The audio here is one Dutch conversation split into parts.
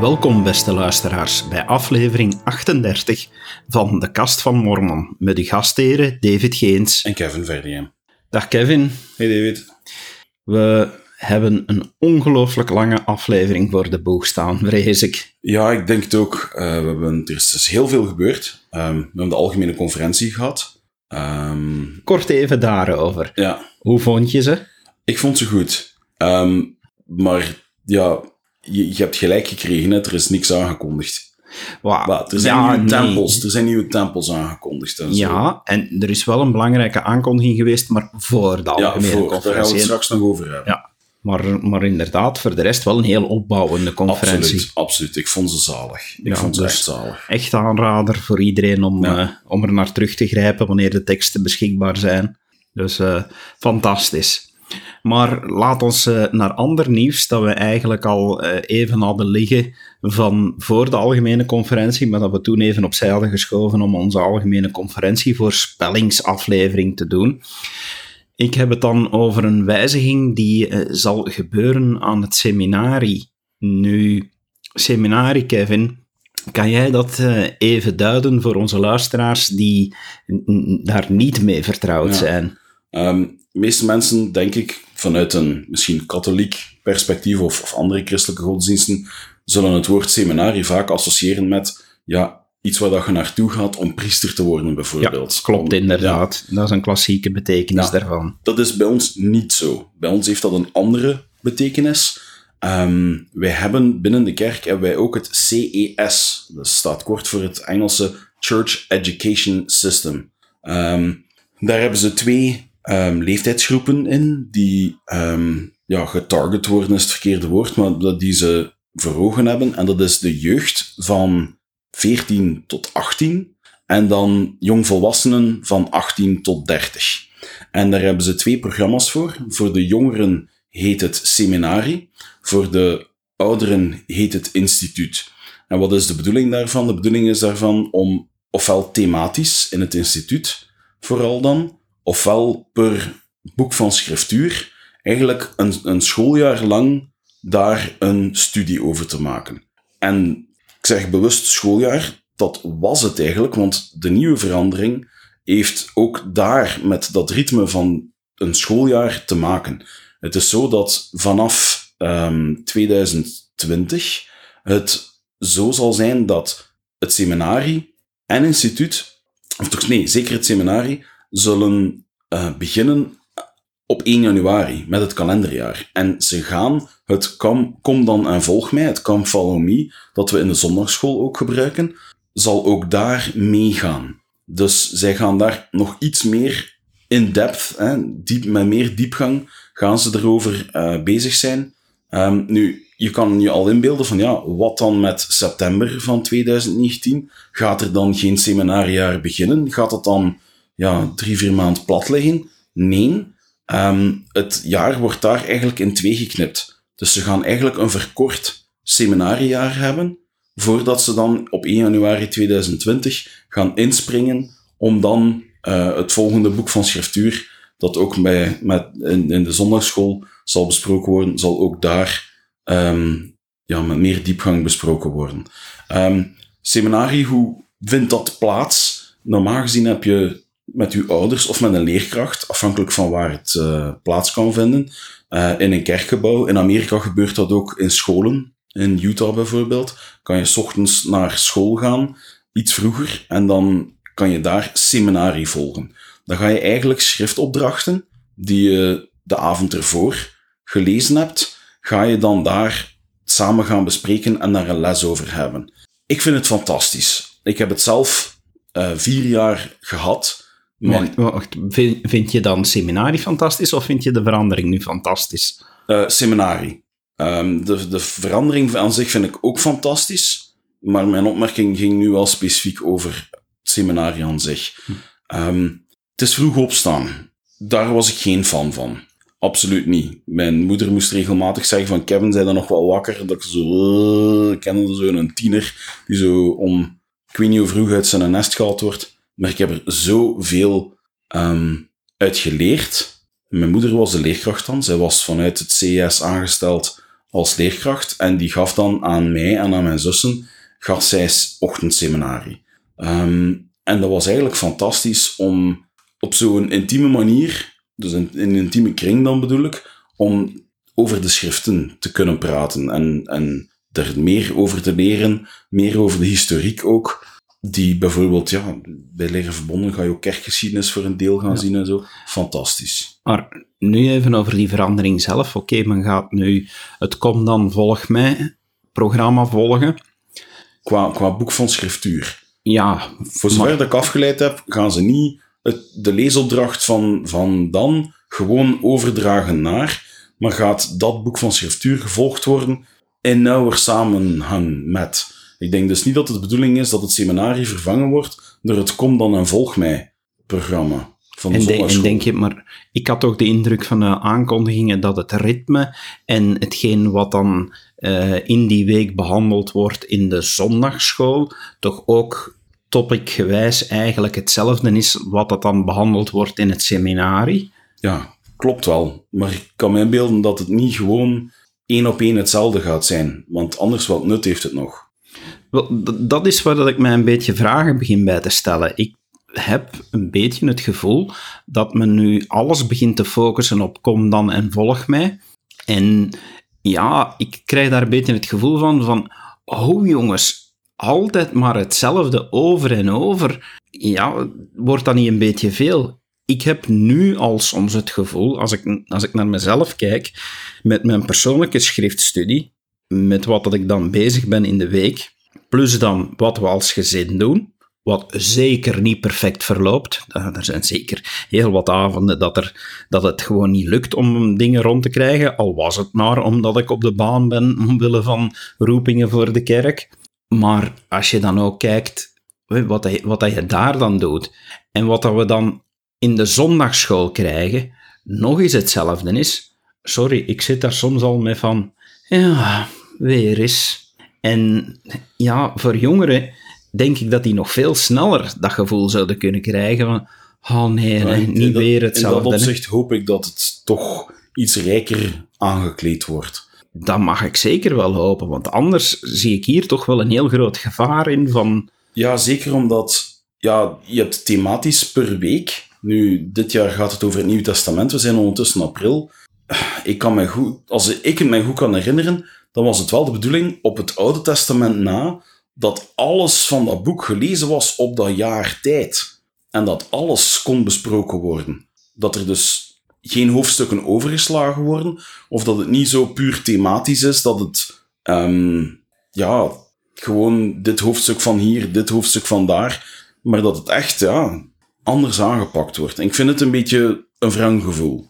Welkom, beste luisteraars, bij aflevering 38 van De Kast van Mormon met uw gastheren David Geens. En Kevin Verdiem. Dag Kevin. Hey David. We hebben een ongelooflijk lange aflevering voor de boeg staan, vrees ik. Ja, ik denk het ook. Uh, we hebben, er is dus heel veel gebeurd. Um, we hebben de algemene conferentie gehad. Um, Kort even daarover. Ja. Hoe vond je ze? Ik vond ze goed. Um, maar ja, je, je, hebt gelijk gekregen, hè? er is niks aangekondigd. Wow. Maar er zijn Ja, nieuwe nee. tempels, er zijn nieuwe tempels aangekondigd. En zo. Ja, en er is wel een belangrijke aankondiging geweest, maar voor de ja algemene voor, daar gaan we conferentie. het straks nog over hebben. Ja. Maar, maar inderdaad, voor de rest wel een heel opbouwende conferentie. absoluut, absoluut. Ik vond ze zalig. Ik Ja, vond ze dus- echt zalig. Echt aanrader voor iedereen om, Ja. eh, om er naar terug te grijpen wanneer de teksten beschikbaar zijn. Dus eh, fantastisch. Maar laat ons eh, naar ander nieuws dat we eigenlijk al eh, even hadden liggen van voor de algemene conferentie, maar dat we toen even opzij hadden geschoven om onze algemene conferentie voorspellingsaflevering te doen. Ik heb het dan over een wijziging die eh, zal gebeuren aan het seminarie. Nu, seminarie, Kevin, kan jij dat even duiden voor onze luisteraars die daar niet mee vertrouwd Ja. zijn? Ehm, de meeste mensen, denk ik, vanuit een misschien katholiek perspectief of, of andere christelijke godsdiensten, zullen het woord seminarie vaak associëren met ja, iets waar dat je naartoe gaat om priester te worden, bijvoorbeeld. Klopt Om- inderdaad. Dat is een klassieke betekenis Ja. daarvan. dat is bij ons niet zo. Bij ons heeft dat een andere betekenis. Ehm, wij hebben binnen de kerk hebben wij ook het CES. Dat staat kort voor het Engelse Church Education System. Ehm, daar hebben ze twee ehm, leeftijdsgroepen in die ehm, ja, getarget worden, is het verkeerde woord, maar dat die ze voor hebben. En dat is de jeugd van 14 tot 18 en dan jongvolwassenen van 18 tot 30. En daar hebben ze twee programma's voor. Voor de jongeren heet het seminarie, voor de ouderen heet het instituut. En wat is de bedoeling daarvan? De bedoeling is daarvan om ofwel thematisch in het instituut, vooral dan, ofwel per boek van schriftuur, eigenlijk een, een schooljaar lang daar een studie over te maken. En ik zeg bewust schooljaar, dat was het eigenlijk, want de nieuwe verandering heeft ook daar met dat ritme van een schooljaar te maken. Het is zo dat vanaf ehm, 2020 het zo zal zijn dat het seminarie en instituut, of toch nee, zeker het seminarie, zullen eh, beginnen op 1 januari met het kalenderjaar. En ze gaan het kom, kom dan en volg mij, het Come Follow Me, dat we in de zondagschool ook gebruiken, zal ook daar meegaan. Dus zij gaan daar nog iets meer in depth, hè, diep, met meer diepgang, gaan ze erover eh, bezig zijn. Ehm, nu, je kan je al inbeelden van ja, wat dan met september van 2019? Gaat er dan geen seminariejaar beginnen? Gaat het dan ja, drie, vier maanden plat liggen? Nee. Ehm, het jaar wordt daar eigenlijk in twee geknipt. Dus ze gaan eigenlijk een verkort seminariejaar hebben, voordat ze dan op 1 januari 2020 gaan inspringen om dan eh, het volgende boek van schriftuur, dat ook bij, met, in, de zondagsschool zal besproken worden, zal ook daar ehm, ja, met meer diepgang besproken worden. Ehm, seminarie, hoe vindt dat plaats? Normaal gezien heb je met uw ouders of met een leerkracht, afhankelijk van waar het eh, plaats kan vinden, eh, in een kerkgebouw. In Amerika gebeurt dat ook in scholen. In Utah bijvoorbeeld kan je 's ochtends naar school gaan, iets vroeger, en dan kan je daar seminarie volgen. Dan ga je eigenlijk schriftopdrachten die je de avond ervoor gelezen hebt, ga je dan daar samen gaan bespreken en daar een les over hebben. Ik vind het fantastisch. Ik heb het zelf eh, vier jaar gehad. Wacht. Vind, vind je dan seminarie fantastisch of vind je de verandering nu fantastisch? eh, seminarie. Ehm, de, de verandering aan zich vind ik ook fantastisch. Maar mijn opmerking ging nu wel specifiek over het seminarie aan zich. Ehm, het is vroeg opstaan. Daar was ik geen fan van. Absoluut niet. Mijn moeder moest regelmatig zeggen van Kevin, zijn er nog wel wakker? Dat ik zo... eh, Ik kende zo een tiener die zo om... Ik weet niet hoe vroeg uit zijn nest gehaald wordt. Maar ik heb er zoveel ehm uit geleerd. Mijn moeder was de leerkracht dan. Zij was vanuit het CES aangesteld als leerkracht. En die gaf dan aan mij en aan mijn zussen, gaf zij ochtendseminarie. Ehm, en dat was eigenlijk fantastisch om op zo'n intieme manier, dus in, in een intieme kring dan bedoel ik, om over de schriften te kunnen praten en, en er meer over te leren, meer over de historiek ook. Die bijvoorbeeld, ja, bij Leren Verbonden ga je ook kerkgeschiedenis voor een deel gaan zien en zo. Fantastisch. Maar nu even over die verandering zelf. Oké, men gaat nu het Kom dan Volg Mij programma volgen. Qua, qua boek van schriftuur. Ja. Voor zover dat ik afgeleid heb, gaan ze niet het, de leesopdracht van, van dan gewoon overdragen naar, maar gaat dat boek van schriftuur gevolgd worden in nauwer samenhang met. Ik denk dus niet dat het de bedoeling is dat het seminarie vervangen wordt door het Kom dan en Volg mij programma. Van de en, de, en denk je, maar ik had toch de indruk van de aankondigingen dat het ritme en hetgeen wat dan eh, in die week behandeld wordt in de zondagschool, toch ook topicgewijs eigenlijk hetzelfde is wat dat dan behandeld wordt in het seminarie. Ja, klopt wel. Maar ik kan me inbeelden dat het niet gewoon één op één hetzelfde gaat zijn. Want anders wat nut heeft het nog. Dat is waar ik mij een beetje vragen begin bij te stellen. Ik heb een beetje het gevoel dat men nu alles begint te focussen op kom dan en volg mij. En ja, ik krijg daar een beetje het gevoel van, van oh jongens, altijd maar hetzelfde over en over. Ja, wordt dat niet een beetje veel? Ik heb nu al soms het gevoel, als ik, als ik naar mezelf kijk, met mijn persoonlijke schriftstudie, met wat dat ik dan bezig ben in de week, plus dan wat we als gezin doen, wat zeker niet perfect verloopt. Uh, Er zijn zeker heel wat avonden dat, er, dat het gewoon niet lukt om dingen rond te krijgen, al was het maar omdat ik op de baan ben omwille van roepingen voor de kerk. Maar als je dan ook kijkt wat, je, wat daar dan doet en wat dat we dan in de zondagschool krijgen, nog eens hetzelfde is. Sorry, ik zit daar soms al mee van, ja, weer eens. En ja, voor jongeren denk ik dat die nog veel sneller dat gevoel zouden kunnen krijgen van, oh nee, niet dat, weer hetzelfde. In dat opzicht hoop ik dat het toch iets rijker aangekleed wordt. Dat mag ik zeker wel hopen, want anders zie ik hier toch wel een heel groot gevaar in van... Ja, zeker omdat ja, je hebt thematisch per week. Nu, dit jaar gaat het over het Nieuwe Testament. We zijn ondertussen april. Ik kan me goed, als ik het mij goed kan herinneren, dan was het wel de bedoeling op het Oude Testament na dat alles van dat boek gelezen was op dat jaar tijd. En dat alles kon besproken worden. Dat er dus geen hoofdstukken overgeslagen worden, of dat het niet zo puur thematisch is, dat het, um, ja, gewoon dit hoofdstuk van hier, dit hoofdstuk van daar, maar dat het echt, ja, anders aangepakt wordt. Ik vind het een beetje een wrang gevoel.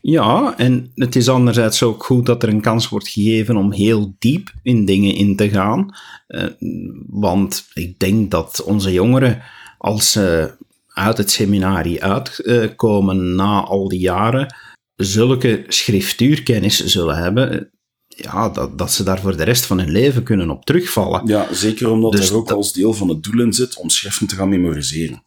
Ja, en het is anderzijds ook goed dat er een kans wordt gegeven om heel diep in dingen in te gaan. Uh, want ik denk dat onze jongeren, als ze uit het seminarie uitkomen na al die jaren, zulke schriftuurkennis zullen hebben. Ja, dat, dat ze daar voor de rest van hun leven kunnen op terugvallen. Ja, zeker omdat dus er ook dat... als deel van het doel in zit om schriften te gaan memoriseren.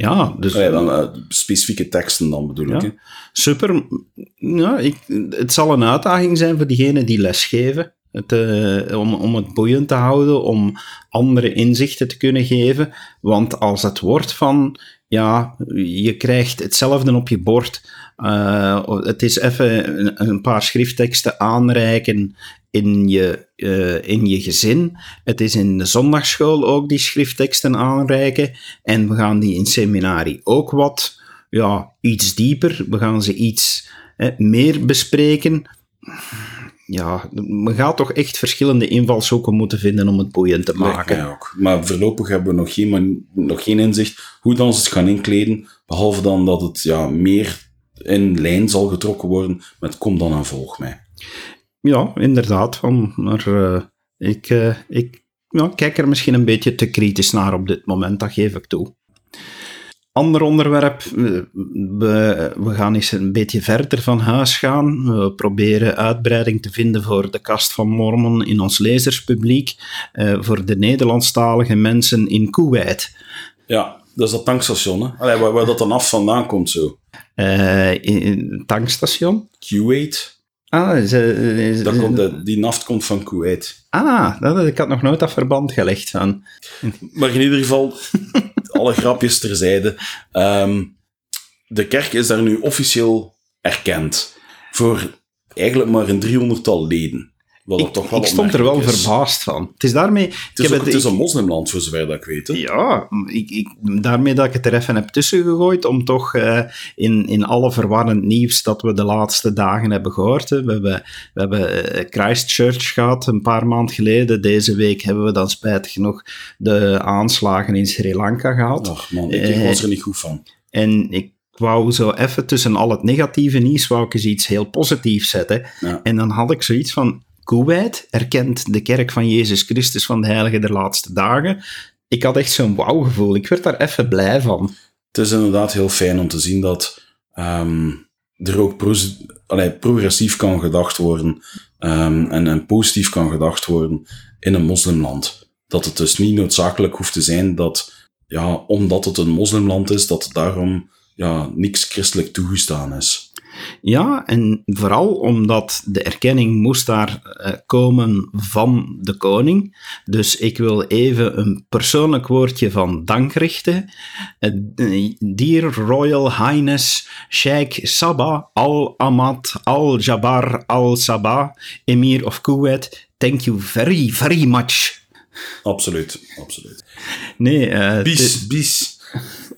Ja, dus... Oh ja, dan, uh, specifieke teksten dan bedoel ja, ik. Super. Ja, ik, het zal een uitdaging zijn voor diegenen die lesgeven. Het, uh, om, om het boeiend te houden, om andere inzichten te kunnen geven. Want als het wordt van, ja, je krijgt hetzelfde op je bord. Uh, het is even een, een, paar schriftteksten aanreiken in je, uh, in je gezin. Het is in de zondagschool ook die schriftteksten aanreiken. En we gaan die in seminarie ook wat, ja, iets dieper. We gaan ze iets hè, meer bespreken. Ja, men gaat toch echt verschillende invalshoeken moeten vinden om het boeiend te maken. Ook. Maar voorlopig hebben we nog geen, nog geen inzicht hoe dan ze het gaan inkleden. Behalve dan dat het ja, meer in lijn zal getrokken worden met kom dan en volg mij. Ja, inderdaad. Maar uh, ik, uh, ik ja, kijk er misschien een beetje te kritisch naar op dit moment, dat geef ik toe. Ander onderwerp, we, we gaan eens een beetje verder van huis gaan. We proberen uitbreiding te vinden voor de kast van Mormon in ons lezerspubliek, uh, voor de Nederlandstalige mensen in Kuwait. Ja, dat is dat tankstation, hè? Allee, waar, waar dat dan af vandaan komt zo. In, in tankstation? Kuwait? Ah, Dat komt, de- die naft komt van Kuwait. ah dat, ik had nog nooit dat verband gelegd van. Maar in ieder geval, alle grapjes terzijde. Ehm, de kerk is daar nu officieel erkend. Voor eigenlijk maar een driehonderdtal leden. Wat Ik, toch wel ik stond er wel is. verbaasd van. Het is daarmee. Het ik is, heb ook, het is ik- een moslimland, voor zover dat ik weet. Hè? Ja, ik, ik, daarmee dat ik het er even heb tussen gegooid, om toch eh, in, in alle verwarrend nieuws dat we de laatste dagen hebben gehoord. hè. We hebben, we hebben eh, Christchurch gehad een paar maanden geleden. Deze week hebben we dan spijtig genoeg de aanslagen in Sri Lanka gehad. Och man, ik, was er niet goed van. En ik wou zo even tussen al het negatieve nieuws, wou ik eens iets heel positiefs zetten. Ja. En dan had ik zoiets van, Kuwait erkent de kerk van Jezus Christus van de Heilige der Laatste Dagen. Ik had echt zo'n wauw-gevoel. Ik werd daar even blij van. Het is inderdaad heel fijn om te zien dat ehm, er ook allee, progressief kan gedacht worden ehm, en, en positief kan gedacht worden in een moslimland. Dat het dus niet noodzakelijk hoeft te zijn dat, ja, omdat het een moslimland is, dat daarom ja, niks christelijk toegestaan is. Ja, en vooral omdat de erkenning moest daar eh, komen van de koning. Dus ik wil even een persoonlijk woordje van dank richten. Eh, Dear Royal Highness Sheikh Sabah Al-Ahmad Al-Jabbar Al-Sabah, Emir of Kuwait, thank you very, very much. Absoluut, absoluut. Nee, eh, Bis, bis.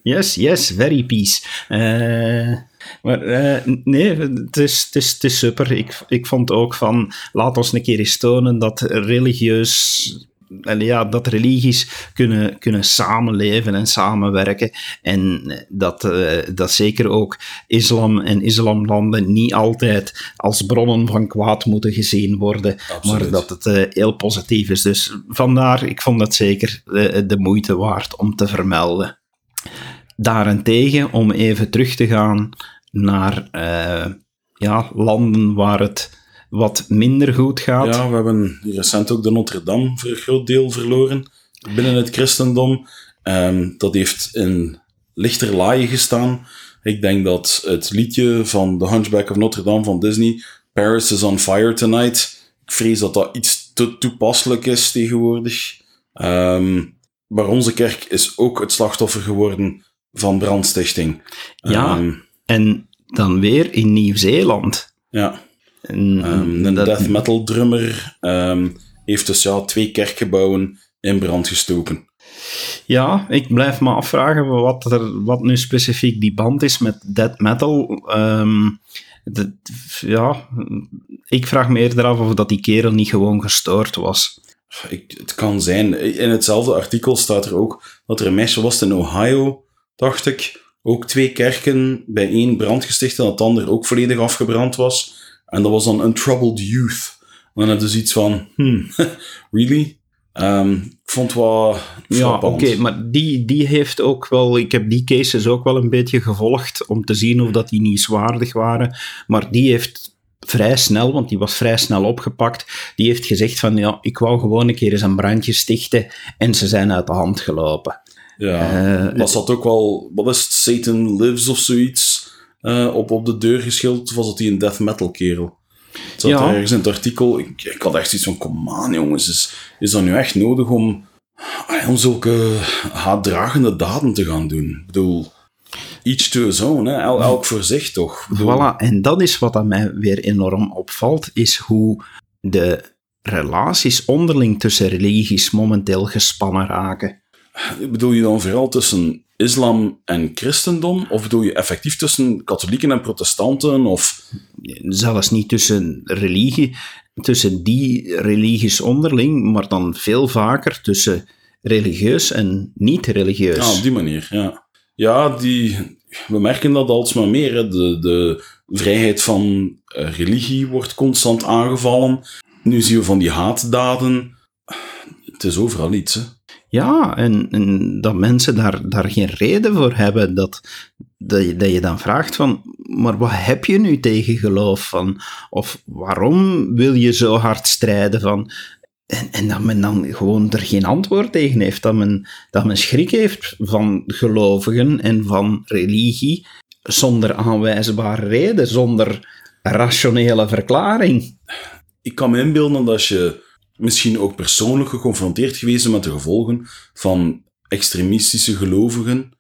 Yes, yes, very peace. Eh, maar eh, nee, het is, het, is, het is super. Ik, ik vond ook van, laat ons een keer eens tonen dat religieus... en Ja, dat religies kunnen, kunnen samenleven en samenwerken. En dat, eh, dat zeker ook islam en islamlanden niet altijd als bronnen van kwaad moeten gezien worden. Absoluut. Maar dat het heel positief is. Dus vandaar, ik vond het zeker de moeite waard om te vermelden. Daarentegen, om even terug te gaan naar eh, ja, landen waar het wat minder goed gaat. Ja, we hebben recent ook de Notre Dame voor een groot deel verloren binnen het christendom. Ehm, dat heeft in lichter laaien gestaan. Ik denk dat het liedje van The Hunchback of Notre Dame van Disney, Paris is on fire tonight, ik vrees dat dat iets te toepasselijk is tegenwoordig. Ehm, maar onze kerk is ook het slachtoffer geworden van brandstichting. Ja. Ehm, En dan weer in Nieuw-Zeeland. ja. En, Ehm, een dat- death metal drummer ehm, heeft dus ja, twee kerkgebouwen in brand gestoken. Ja, ik blijf me afvragen wat, er, wat nu specifiek die band is met death metal. Ja, ik vraag me eerder af of dat die kerel niet gewoon gestoord was. Ik, het kan zijn. In hetzelfde artikel staat er ook dat er een meisje was in Ohio, dacht ik. Ook twee kerken bij één brand gesticht en dat het ander ook volledig afgebrand was. En dat was dan Untroubled Youth. En dan heb je dus iets van, hmm, really? Ehm, ik vond het wel Ja, oké, maar die, die heeft ook wel... Ik heb die cases ook wel een beetje gevolgd om te zien of dat die nieuwswaardig waren. Maar die heeft vrij snel, want die was vrij snel opgepakt, die heeft gezegd van, ja, ik wou gewoon een keer eens een brandje stichten en ze zijn uit de hand gelopen. Ja, Eh, dat zat ook wel, wat is het, Satan Lives of zoiets, eh, op, op de deur geschilderd, of was het die een death metal kerel? Het zat Ja. er ergens in het artikel, ik, ik had echt iets van, kom aan jongens, is, is dat nu echt nodig om, ah, om zulke haatdragende daden te gaan doen? Ik bedoel, each to his own, hè? El, elk voor zich toch? Bedoel, Voilà, en dat is wat aan mij weer enorm opvalt, is hoe de relaties onderling tussen religies momenteel gespannen raken. Bedoel je dan vooral tussen islam en christendom, of bedoel je effectief tussen katholieken en protestanten, of... Zelfs niet tussen religie, tussen die religies onderling, maar dan veel vaker tussen religieus en niet-religieus. Ja, op die manier, ja. Ja, die, we merken dat alsmaar meer. Hè. De, de vrijheid van eh, religie wordt constant aangevallen. Nu zien we van die haatdaden. Het is overal iets, hè. Ja, en, en dat mensen daar, daar geen reden voor hebben. Dat, dat, je, dat je dan vraagt van, maar wat heb je nu tegen geloof van? Of waarom wil je zo hard strijden van? En, en dat men dan gewoon er geen antwoord tegen heeft. Dat men, dat men schrik heeft van gelovigen en van religie zonder aanwijzbare reden, zonder rationele verklaring. Ik kan me inbeelden dat je misschien ook persoonlijk geconfronteerd geweest met de gevolgen van extremistische gelovigen.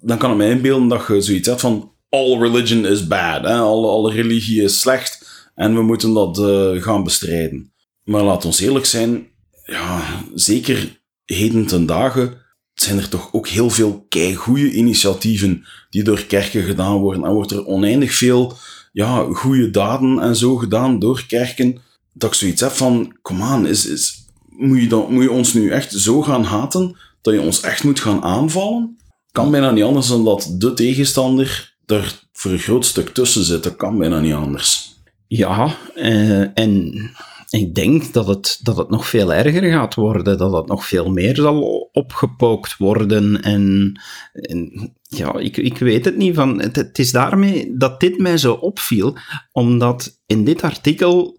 Dan kan ik me inbeelden dat je zoiets hebt van all religion is bad? Alle, religie is slecht en we moeten dat uh, gaan bestrijden. Maar laat ons eerlijk zijn, ja, zeker heden ten dagen zijn er toch ook heel veel goede initiatieven die door kerken gedaan worden. En wordt er oneindig veel ja, goede daden en zo gedaan door kerken. Dat ik zoiets heb van, kom aan, is, is, moet, je dan, moet je ons nu echt zo gaan haten dat je ons echt moet gaan aanvallen? Kan bijna niet anders dan dat de tegenstander er voor een groot stuk tussen zit. Dat kan bijna niet anders. Ja, uh, en ik denk dat het, dat het nog veel erger gaat worden, dat het nog veel meer zal opgepookt worden. En, en ja, ik, ik weet het niet. Van, het, het, is daarmee dat dit mij zo opviel, omdat in dit artikel eh,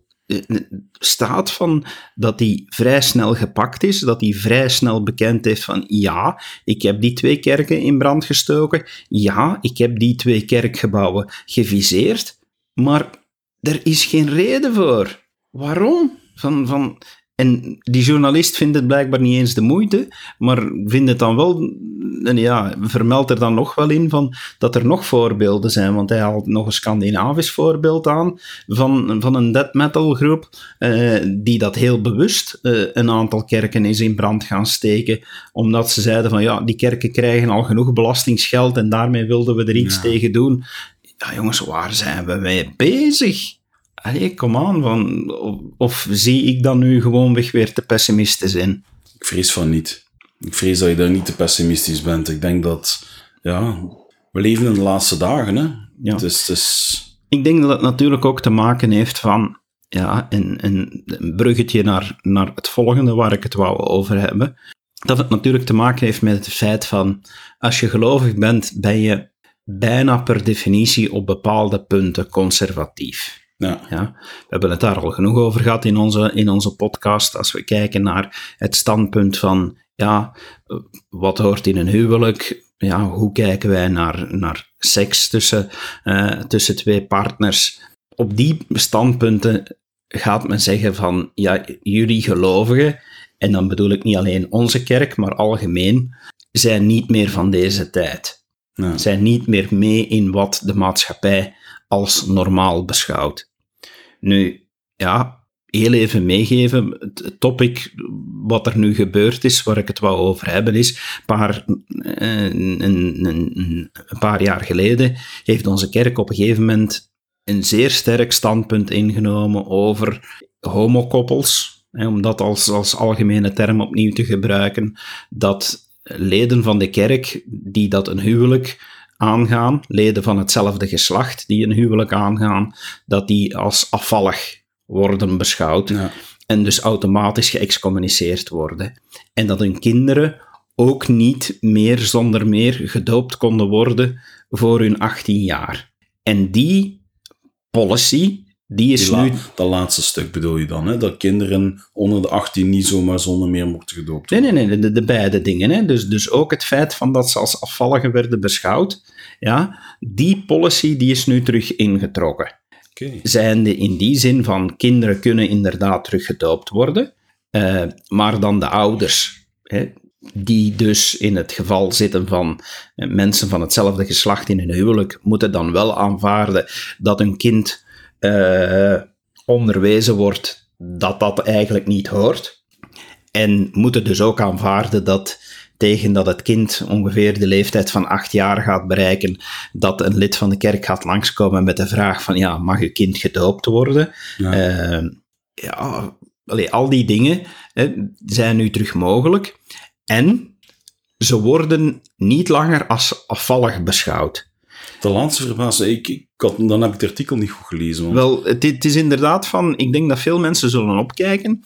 staat van dat hij vrij snel gepakt is, dat hij vrij snel bekend heeft van ja, ik heb die twee kerken in brand gestoken, ja, ik heb die twee kerkgebouwen geviseerd, maar er is geen reden voor. Waarom? Van, van, en die journalist vindt het blijkbaar niet eens de moeite, maar vindt het dan wel, en ja, vermeldt er dan nog wel in van dat er nog voorbeelden zijn, want hij haalt nog een Scandinavisch voorbeeld aan van, van een death metal groep eh, die dat heel bewust eh, een aantal kerken is in brand gaan steken, omdat ze zeiden van ja, die kerken krijgen al genoeg belastingsgeld en daarmee wilden we er iets tegen doen. Ja jongens, waar zijn we mee bezig? Allee, kom aan. Van, of, zie ik dan nu gewoonweg weer te pessimistisch in? Ik vrees van niet. Ik vrees dat je daar niet te pessimistisch bent. Ik denk dat, ja, we leven in de laatste dagen, hè. Ja. Dus, dus... Ik denk dat het natuurlijk ook te maken heeft van, ja, een, een, een bruggetje naar, naar het volgende waar ik het wou over hebben. Dat het natuurlijk te maken heeft met het feit van, als je gelovig bent, ben je bijna per definitie op bepaalde punten conservatief. Ja. Ja, we hebben het daar al genoeg over gehad in onze, in onze podcast. Als we kijken naar het standpunt van, ja, wat hoort in een huwelijk? Ja, hoe kijken wij naar, naar seks tussen, uh, tussen twee partners? Op die standpunten gaat men zeggen van, ja, jullie gelovigen, en dan bedoel ik niet alleen onze kerk, maar algemeen, zijn niet meer van deze tijd. Ja. Zijn niet meer mee in wat de maatschappij als normaal beschouwd. Nu, ja, heel even meegeven. Het topic wat er nu gebeurd is, waar ik het wou over hebben, is paar, eh, een, een, een, een paar jaar geleden heeft onze kerk op een gegeven moment een zeer sterk standpunt ingenomen over homokoppels. Om dat als, als algemene term opnieuw te gebruiken, dat leden van de kerk die dat een huwelijk aangaan, leden van hetzelfde geslacht die een huwelijk aangaan, dat die als afvallig worden beschouwd en dus automatisch geëxcommuniceerd worden. En dat hun kinderen ook niet meer zonder meer gedoopt konden worden voor hun 18 jaar. En die policy, die is nu... Dat laatste stuk bedoel je dan, hè? dat kinderen onder de 18 niet zomaar zonder meer mochten gedoopt worden? Nee, nee, nee, de, de beide dingen. Hè? Dus, dus ook het feit van dat ze als afvalligen werden beschouwd, ja, die policy die is nu terug ingetrokken. Okay. Zijnde in die zin van kinderen kunnen inderdaad terug gedoopt worden, uh, maar dan de ouders, hè, die dus in het geval zitten van uh, mensen van hetzelfde geslacht in een huwelijk, moeten dan wel aanvaarden dat een kind uh, onderwezen wordt dat dat eigenlijk niet hoort. En moeten dus ook aanvaarden dat tegen dat het kind ongeveer de leeftijd van acht jaar gaat bereiken, dat een lid van de kerk gaat langskomen met de vraag van, ja, mag uw kind gedoopt worden? Ja, uh, ja allee, al die dingen hè, zijn nu terug mogelijk. En ze worden niet langer als afvallig beschouwd. De laatste verbaasde, ik dan heb ik het artikel niet goed gelezen. Wel, het, het, is inderdaad van, ik denk dat veel mensen zullen opkijken.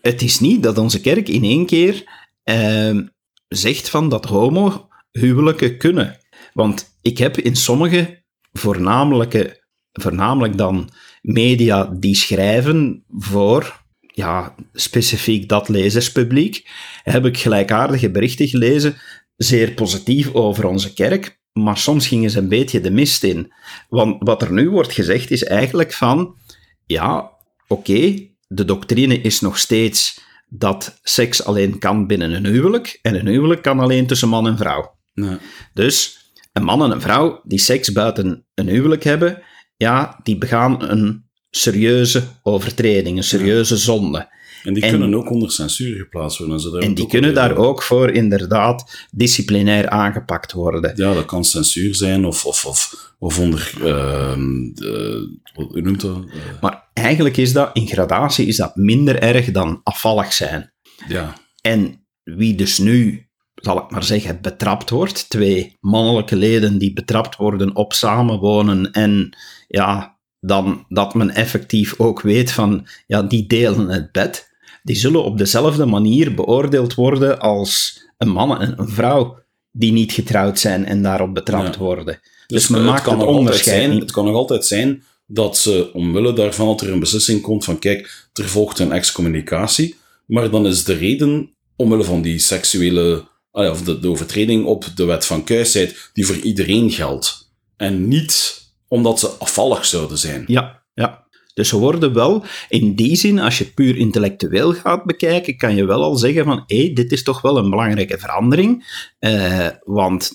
Het is niet dat onze kerk in één keer uh, zegt van dat homo-huwelijken kunnen. Want ik heb in sommige voornamelijke, voornamelijk dan media die schrijven voor ja, specifiek dat lezerspubliek, heb ik gelijkaardige berichten gelezen, zeer positief over onze kerk, maar soms gingen ze een beetje de mist in. Want wat er nu wordt gezegd is eigenlijk van, ja, oké, de doctrine is nog steeds dat seks alleen kan binnen een huwelijk, en een huwelijk kan alleen tussen man en vrouw. Ja. Dus een man en een vrouw die seks buiten een huwelijk hebben, ja, die begaan een serieuze overtreding, een serieuze zonde. En die En- kunnen ook onder censuur geplaatst worden. Ze En die kunnen daar ook voor inderdaad disciplinair aangepakt worden. Ja, dat kan censuur zijn of, of, of, of onder... ehm, de, hoe noemt dat? Eh, Maar eigenlijk is dat, in gradatie, is dat minder erg dan afvallig zijn. ja, En wie dus nu, zal ik maar zeggen, betrapt wordt, twee mannelijke leden die betrapt worden op samenwonen en ja, dan dat men effectief ook weet van, ja, die delen het bed, die zullen op dezelfde manier beoordeeld worden als een man en een vrouw die niet getrouwd zijn en daarop betrapt Ja. worden. Dus, Dus men het maakt kan het nog altijd onderscheid zijn. Het kan nog altijd zijn dat ze, omwille daarvan, dat er een beslissing komt van, kijk, er volgt een excommunicatie, maar dan is de reden, omwille van die seksuele, ah of de, de overtreding op de wet van kuisheid, die voor iedereen geldt. En niet omdat ze afvallig zouden zijn. Ja, ja. Dus ze worden wel, in die zin, als je het puur intellectueel gaat bekijken, kan je wel al zeggen van, hé, dit is toch wel een belangrijke verandering. Eh, want,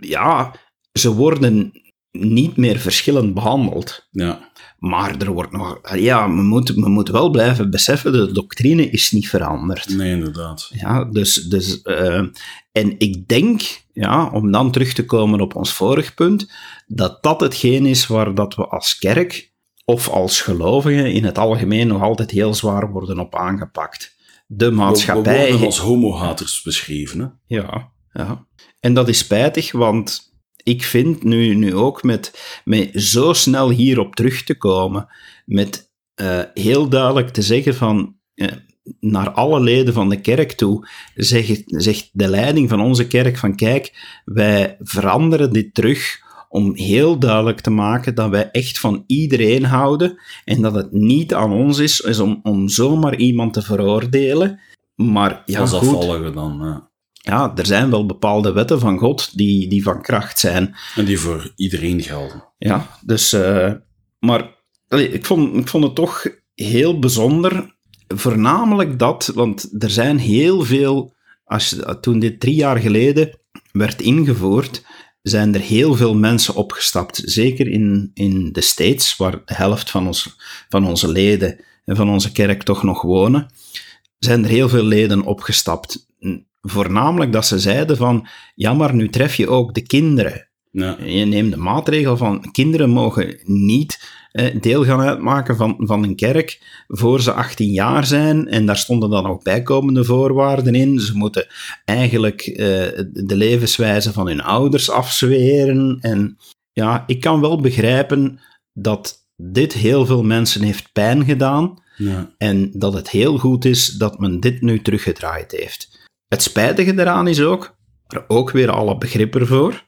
ja, ze worden niet meer verschillend behandeld. Ja, Maar er wordt nog, ja, we moeten we moeten wel blijven beseffen, de doctrine is niet veranderd. nee, inderdaad. Ja, dus, dus eh, en ik denk, ja, om dan terug te komen op ons vorig punt, dat dat hetgeen is waar dat we als kerk of als gelovigen in het algemeen nog altijd heel zwaar worden op aangepakt. De We, we maatschappij. worden als homohaters beschreven, hè? Ja, ja. En dat is spijtig, want ik vind nu, nu ook met, met zo snel hierop terug te komen, met eh, heel duidelijk te zeggen van eh, naar alle leden van de kerk toe, zegt, zegt de leiding van onze kerk van kijk, wij veranderen dit terug om heel duidelijk te maken dat wij echt van iedereen houden en dat het niet aan ons is, is om, om zomaar iemand te veroordelen. Maar ja, als afvallige dan. Ja. ja, er zijn wel bepaalde wetten van God die, die van kracht zijn. En die voor iedereen gelden. Ja, dus, eh, maar allee, ik, vond, ik vond het toch heel bijzonder. Voornamelijk dat, want er zijn heel veel, als, toen dit drie jaar geleden werd ingevoerd, zijn er heel veel mensen opgestapt. Zeker in, in de States, waar de helft van, ons, van onze leden en van onze kerk toch nog wonen, zijn er heel veel leden opgestapt. Voornamelijk dat ze zeiden van, ja, maar nu tref je ook de kinderen. Ja. Je neemt de maatregel van kinderen mogen niet deel gaan uitmaken van, van een kerk voor ze 18 jaar zijn. En daar stonden dan ook bijkomende voorwaarden in. Ze moeten eigenlijk eh, de levenswijze van hun ouders afzweren. En ja, ik kan wel begrijpen dat dit heel veel mensen heeft pijn gedaan. Ja. En dat het heel goed is dat men dit nu teruggedraaid heeft. Het spijtige eraan is ook, er ook weer alle begrip ervoor,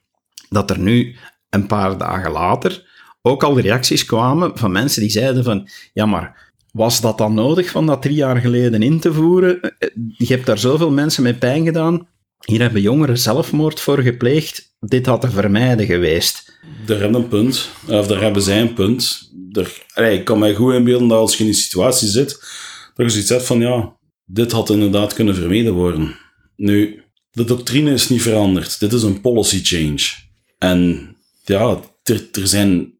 dat er nu een paar dagen later ook al reacties kwamen van mensen die zeiden van, ja maar, was dat dan nodig van dat drie jaar geleden in te voeren? Eh, Je hebt daar zoveel mensen mee pijn gedaan. Hier hebben jongeren zelfmoord voor gepleegd. Dit had te vermijden geweest. Daar hebben een punt, of daar hebben zij een punt. Allee, ik kan mij goed inbeelden dat als je in die situatie zit, dat je zoiets hebt van, ja, dit had inderdaad kunnen vermeden worden. Nu, de doctrine is niet veranderd. Dit is een policy change. En ja, er, zijn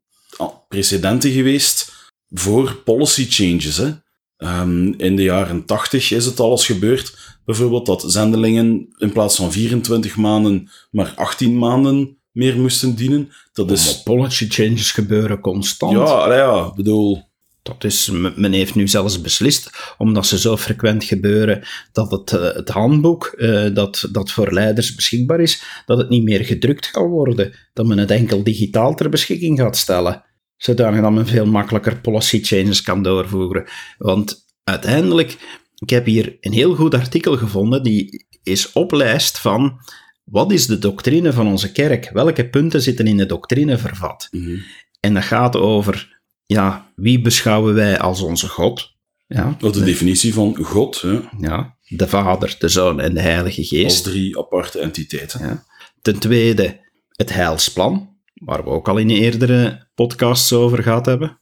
precedenten geweest voor policy changes. Hè. Ehm, in de jaren 80 is het al eens gebeurd, bijvoorbeeld dat zendelingen in plaats van 24 maanden maar 18 maanden meer moesten dienen. Dat is... Maar policy changes gebeuren constant. Ja, ja, bedoel... Dat is, men men heeft nu zelfs beslist, omdat ze zo frequent gebeuren, dat het, eh, het handboek eh, dat, dat voor leiders beschikbaar is, dat het niet meer gedrukt gaat worden. Dat men het enkel digitaal ter beschikking gaat stellen. Zodanig dat men veel makkelijker policy changes kan doorvoeren. Want uiteindelijk, ik heb hier een heel goed artikel gevonden, die is op lijst van wat is de doctrine van onze kerk? Welke punten zitten in de doctrine vervat? mhm. En dat gaat over, ja, wie beschouwen wij als onze God? Ja, Of de definitie van God, hè, ja, de Vader, de Zoon en de Heilige als Geest. drie aparte entiteiten. Ja. Ten tweede, het heilsplan, waar we ook al in eerdere podcasts over gehad hebben.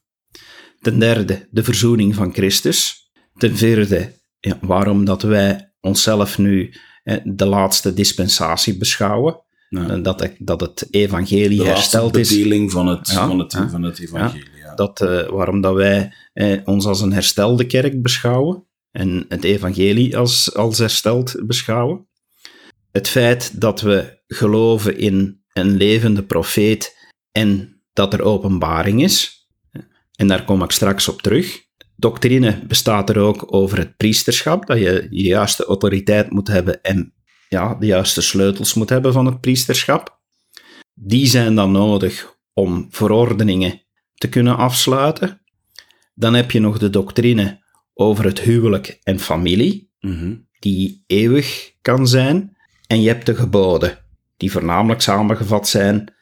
Ten derde, de verzoening van Christus. Ten vierde, ja, waarom dat wij onszelf nu eh, de laatste dispensatie beschouwen. Ja. Eh, Dat, dat het evangelie De hersteld is. bedeling van het, Ja, van het, van het evangelie. Dat, eh, waarom dat wij eh, ons als een herstelde kerk beschouwen en het evangelie als, als hersteld beschouwen. Het feit dat we geloven in een levende profeet en dat er openbaring is. En daar kom ik straks op terug. Doctrine bestaat er ook over het priesterschap, dat je de juiste autoriteit moet hebben en ja, de juiste sleutels moet hebben van het priesterschap. Die zijn dan nodig om verordeningen te kunnen afsluiten. Dan heb je nog de doctrine over het huwelijk en familie, Mhm. die eeuwig kan zijn. En je hebt de geboden, die voornamelijk samengevat zijn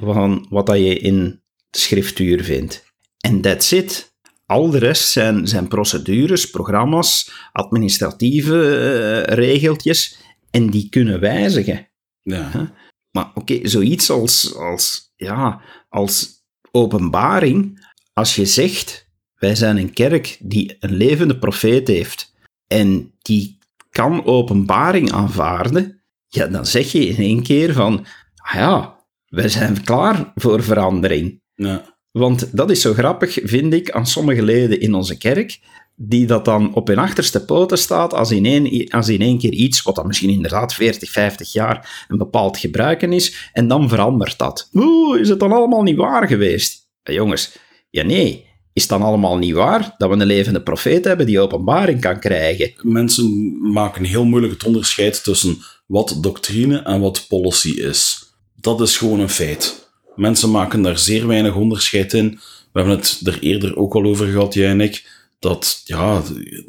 van wat dat je in de schriftuur vindt. En that's it. Al de rest zijn, zijn procedures, programma's, administratieve eh, regeltjes, en die kunnen wijzigen. Ja. Maar oké, zoiets als, als, ja, als openbaring, als je zegt, wij zijn een kerk die een levende profeet heeft en die kan openbaring aanvaarden, ja, dan zeg je in één keer van, ah ja, wij zijn klaar voor verandering. Ja. Want dat is zo grappig, vind ik, aan sommige leden in onze kerk, die dat dan op hun achterste poten staat als in één, als in één keer iets, wat dan misschien inderdaad 40, 50 jaar een bepaald gebruiken is, en dan verandert dat. Oeh, is het dan allemaal niet waar geweest? Ja, jongens, ja nee, is het dan allemaal niet waar dat we een levende profeet hebben die openbaring kan krijgen? Mensen maken heel moeilijk het onderscheid tussen wat doctrine en wat policy is. Dat is gewoon een feit. Mensen maken daar zeer weinig onderscheid in. We hebben het er eerder ook al over gehad, jij en ik. Dat ja,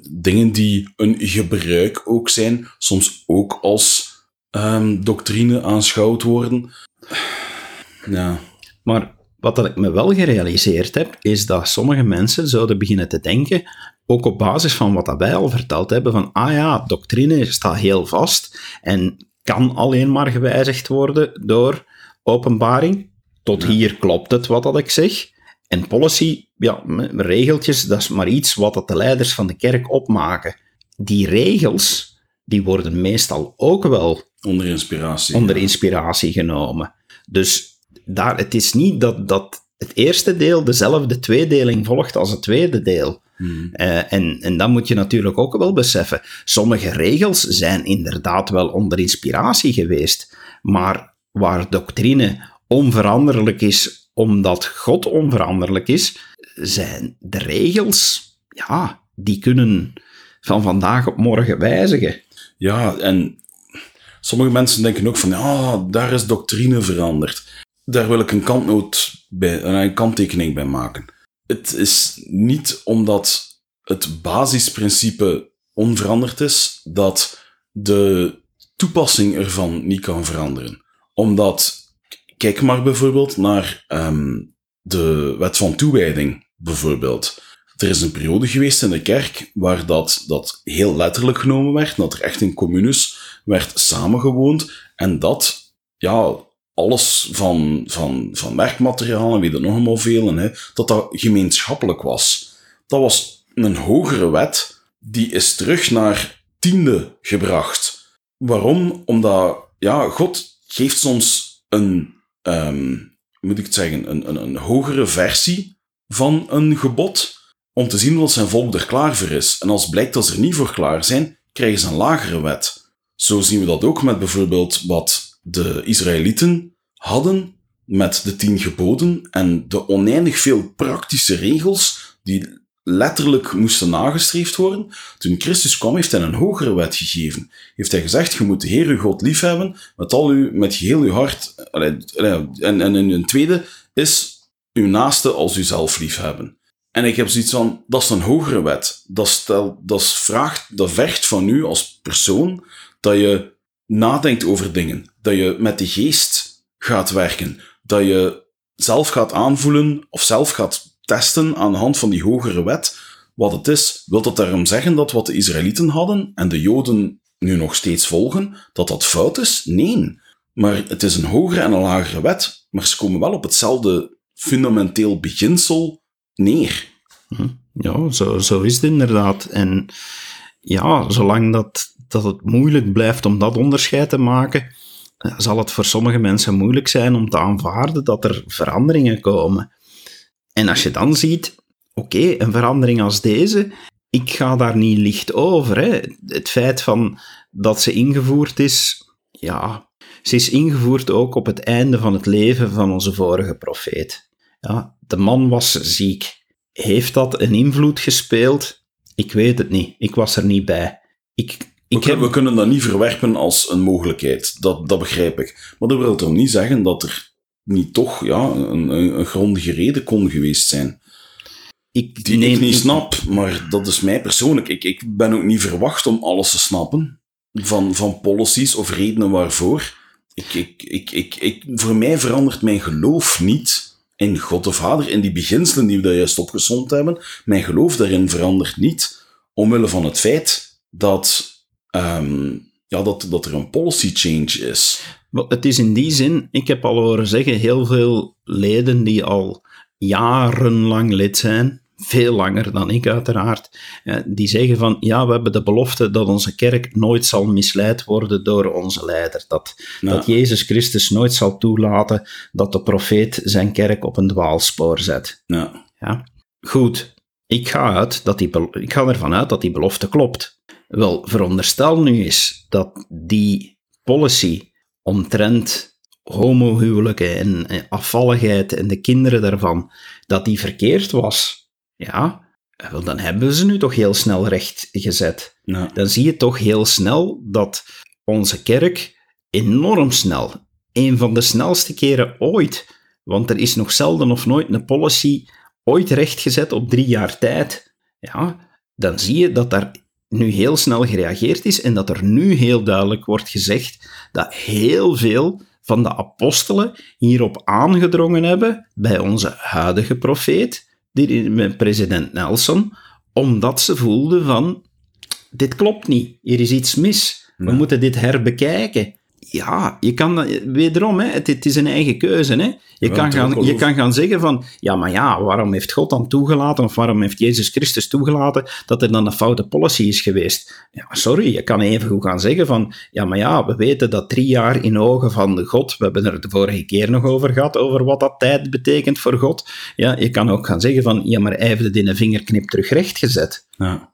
dingen die een gebruik ook zijn, soms ook als ehm, doctrine aanschouwd worden. Ja, Maar wat dat ik me wel gerealiseerd heb, is dat sommige mensen zouden beginnen te denken, ook op basis van wat dat wij al verteld hebben, van ah ja, doctrine staat heel vast en kan alleen maar gewijzigd worden door openbaring. Tot hier klopt het wat dat ik zeg. En policy, ja, regeltjes, dat is maar iets wat dat de leiders van de kerk opmaken. Die regels, die worden meestal ook wel onder inspiratie. onder inspiratie genomen. Dus daar, het is niet dat, dat het eerste deel dezelfde tweedeling volgt als het tweede deel. Hmm. Eh, en, en dat moet je natuurlijk ook wel beseffen. Sommige regels zijn inderdaad wel onder inspiratie geweest, maar waar doctrine onveranderlijk is omdat God onveranderlijk is, zijn de regels, ja, die kunnen van vandaag op morgen wijzigen. Ja, en sommige mensen denken ook van, ah, daar is doctrine veranderd. Daar wil ik een kantnoot bij, een kanttekening bij maken. Het is niet omdat het basisprincipe onveranderd is, dat de toepassing ervan niet kan veranderen. Omdat, kijk maar bijvoorbeeld naar ehm, de wet van toewijding, bijvoorbeeld. Er is een periode geweest in de kerk waar dat, dat heel letterlijk genomen werd, dat er echt in communes werd samengewoond en dat, ja, alles van, van, van werkmateriaal en weet het nog allemaal veel, hè, dat dat gemeenschappelijk was. Dat was een hogere wet, die is terug naar tiende gebracht. Waarom? Omdat, ja, God geeft soms een, ehm, moet ik zeggen, een, een, een hogere versie van een gebod, om te zien wat zijn volk er klaar voor is. En als blijkt dat ze er niet voor klaar zijn, krijgen ze een lagere wet. Zo zien we dat ook met bijvoorbeeld wat de Israëlieten hadden met de tien geboden en de oneindig veel praktische regels die letterlijk moesten nagestreefd worden. Toen Christus kwam, heeft hij een hogere wet gegeven. Heeft hij gezegd, je moet de Heer uw God liefhebben met, al uw, met geheel uw hart. Allee, En, en een tweede is uw naaste als uzelf liefhebben. En ik heb zoiets van, dat is een hogere wet. Dat, dat, vraagt, dat vergt van u als persoon dat je nadenkt over dingen. Dat je met de geest gaat werken. Dat je zelf gaat aanvoelen of zelf gaat testen aan de hand van die hogere wet wat het is. Wil dat daarom zeggen dat wat de Israëlieten hadden en de Joden nu nog steeds volgen, dat dat fout is? Nee. maar het is een hogere en een lagere wet, maar ze komen wel op hetzelfde fundamenteel beginsel neer. Hm. Ja, zo, zo is het inderdaad. En ja, zolang dat, dat het moeilijk blijft om dat onderscheid te maken, eh, zal het voor sommige mensen moeilijk zijn om te aanvaarden dat er veranderingen komen. En als je dan ziet, oké, een verandering als deze, ik ga daar niet licht over. Hè. Het feit van dat ze ingevoerd is, ja, ze is ingevoerd ook op het einde van het leven van onze vorige profeet. Ja, de man was ziek. Heeft dat een invloed gespeeld? Ik weet het niet. Ik was er niet bij. Ik, ik we, heb... we kunnen dat niet verwerpen als een mogelijkheid. Dat, dat begrijp ik. Maar dat wil toch niet zeggen dat er niet toch ja, een, een, een grondige reden kon geweest zijn. Ik, die ik niet snap, maar dat is mij persoonlijk. Ik, ik ben ook niet verwacht om alles te snappen. Van, van policies of redenen waarvoor. Ik, ik, ik, ik, ik, voor mij verandert mijn geloof niet in God de Vader, in die beginselen die we daar juist opgezond hebben. Mijn geloof daarin verandert niet, omwille van het feit dat, um, ja, dat, dat er een policy change is. Het is in die zin, ik heb al horen zeggen, heel veel leden die al jarenlang lid zijn, veel langer dan ik uiteraard, die zeggen van ja, we hebben de belofte dat onze kerk nooit zal misleid worden door onze leider. Dat, dat Jezus Christus nooit zal toelaten dat de profeet zijn kerk op een dwaalspoor zet. Ja? Goed, ik ga, uit dat die, ik ga ervan uit dat die belofte klopt. Wel, veronderstel nu eens dat die policy omtrent homohuwelijken en afvalligheid en de kinderen daarvan, dat die verkeerd was ja, wel, dan hebben we ze nu toch heel snel recht gezet. Dan zie je toch heel snel dat onze kerk enorm snel, een van de snelste keren ooit, want er is nog zelden of nooit een policy ooit rechtgezet op drie jaar tijd. Ja, dan zie je dat daar nu heel snel gereageerd is en dat er nu heel duidelijk wordt gezegd dat heel veel van de apostelen hierop aangedrongen hebben bij onze huidige profeet, president Nelson, omdat ze voelden van, dit klopt niet, hier is iets mis, we moeten dit herbekijken. Ja, je kan wederom, hè, het, het is een eigen keuze. Hè. Je, kan gaan, je kan gaan zeggen van, ja, maar ja, waarom heeft God dan toegelaten, of waarom heeft Jezus Christus toegelaten, dat er dan een foute policy is geweest? Ja, sorry, je kan even goed gaan zeggen van, ja, maar ja, we weten dat drie jaar in ogen van God, we hebben er de vorige keer nog over gehad, over wat dat tijd betekent voor God. Ja, je kan ook gaan zeggen van, ja, maar hij heeft het in een vingerknip terug rechtgezet. Ja.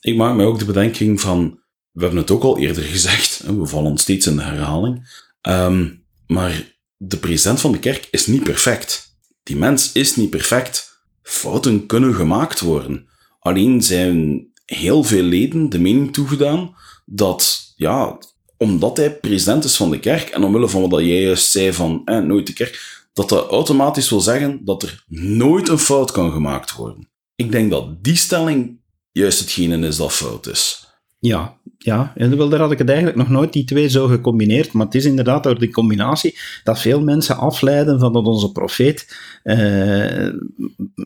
Ik maak mij ook de bedenking van, we hebben het ook al eerder gezegd, we vallen steeds in de herhaling, um, maar de president van de kerk is niet perfect. Die mens is niet perfect. Fouten kunnen gemaakt worden. Alleen zijn heel veel leden de mening toegedaan dat, ja, omdat hij president is van de kerk en omwille van wat jij juist zei van nooit de kerk, dat dat automatisch wil zeggen dat er nooit een fout kan gemaakt worden. Ik denk dat die stelling juist hetgene is dat fout is. Ja, ja, en wel, daar had ik het eigenlijk nog nooit die twee zo gecombineerd, maar het is inderdaad door die combinatie dat veel mensen afleiden van dat onze profeet uh,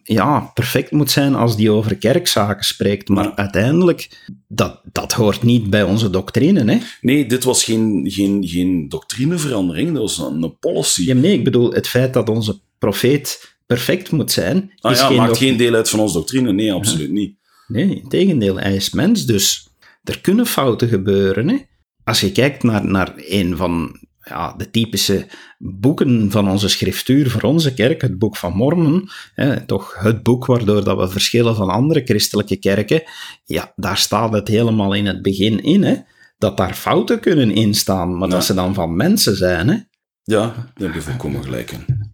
ja, perfect moet zijn als die over kerkzaken spreekt, maar uiteindelijk, dat, dat hoort niet bij onze doctrine, hè? Nee, dit was geen, geen, geen doctrineverandering, dat was een, policy. Ja, nee, ik bedoel, het feit dat onze profeet perfect moet zijn... Ah, is ja, geen maakt geen deel uit van onze doctrine, nee, absoluut niet. Nee, in tegendeel, hij is mens, dus er kunnen fouten gebeuren. Hè? Als je kijkt naar, naar een van ja, de typische boeken van onze schriftuur voor onze kerk, het Boek van Mormon, hè, toch het boek waardoor dat we verschillen van andere christelijke kerken, ja, daar staat het helemaal in het begin in, hè, dat daar fouten kunnen instaan, maar dat ze dan van mensen zijn. Hè. Ja, daar heb je volkomen gelijk in.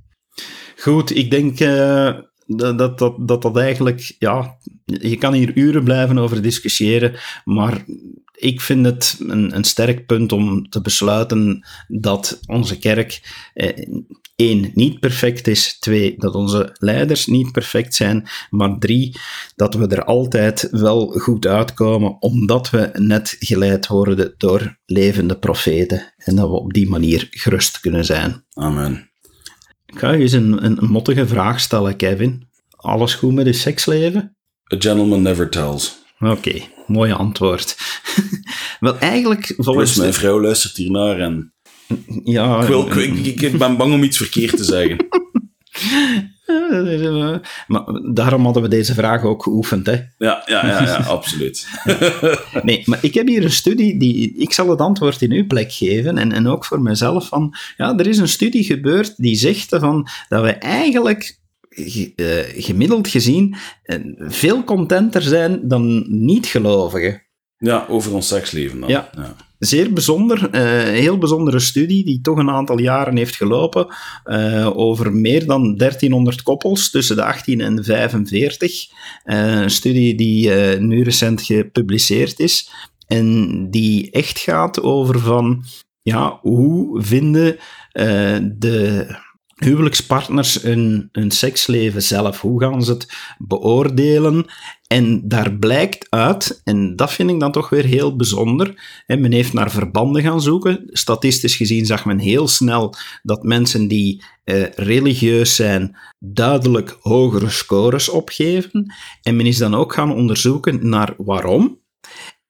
Goed, ik denk uh, dat, dat, dat dat eigenlijk, ja, je kan hier uren blijven over discussiëren, maar ik vind het een, een sterk punt om te besluiten dat onze kerk eh, één, niet perfect is, twee, dat onze leiders niet perfect zijn, maar drie, dat we er altijd wel goed uitkomen, omdat we net geleid worden door levende profeten en dat we op die manier gerust kunnen zijn. Amen. Ik ga je eens een, een mottige vraag stellen, Kevin. Alles goed met je seksleven? A gentleman never tells. Oké, mooi antwoord. Wel, eigenlijk volgens... Plus mijn vrouw luistert hiernaar en Ja, Ik, wil, ik ben bang om iets verkeerd te zeggen. maar daarom hadden we deze vraag ook geoefend. Hè. Ja, ja, ja, ja absoluut. Nee, maar ik heb hier een studie, die, ik zal het antwoord in uw plek geven, en, en ook voor mezelf, van, ja, er is een studie gebeurd die zegt van, dat we eigenlijk ge- eh, gemiddeld gezien eh, veel contenter zijn dan niet-gelovigen. Ja, over ons seksleven dan. Ja. Zeer bijzonder, eh, heel bijzondere studie die toch een aantal jaren heeft gelopen eh, over meer dan 1300 koppels tussen de 18 en de 45. Eh, een studie die nu recent gepubliceerd is en die echt gaat over van ja, hoe vinden de huwelijkspartners hun, hun seksleven zelf? Hoe gaan ze het beoordelen? En daar blijkt uit, en dat vind ik dan toch weer heel bijzonder, hè, men heeft naar verbanden gaan zoeken. Statistisch gezien zag men heel snel dat mensen die eh, religieus zijn duidelijk hogere scores opgeven. En men is dan ook gaan onderzoeken naar waarom.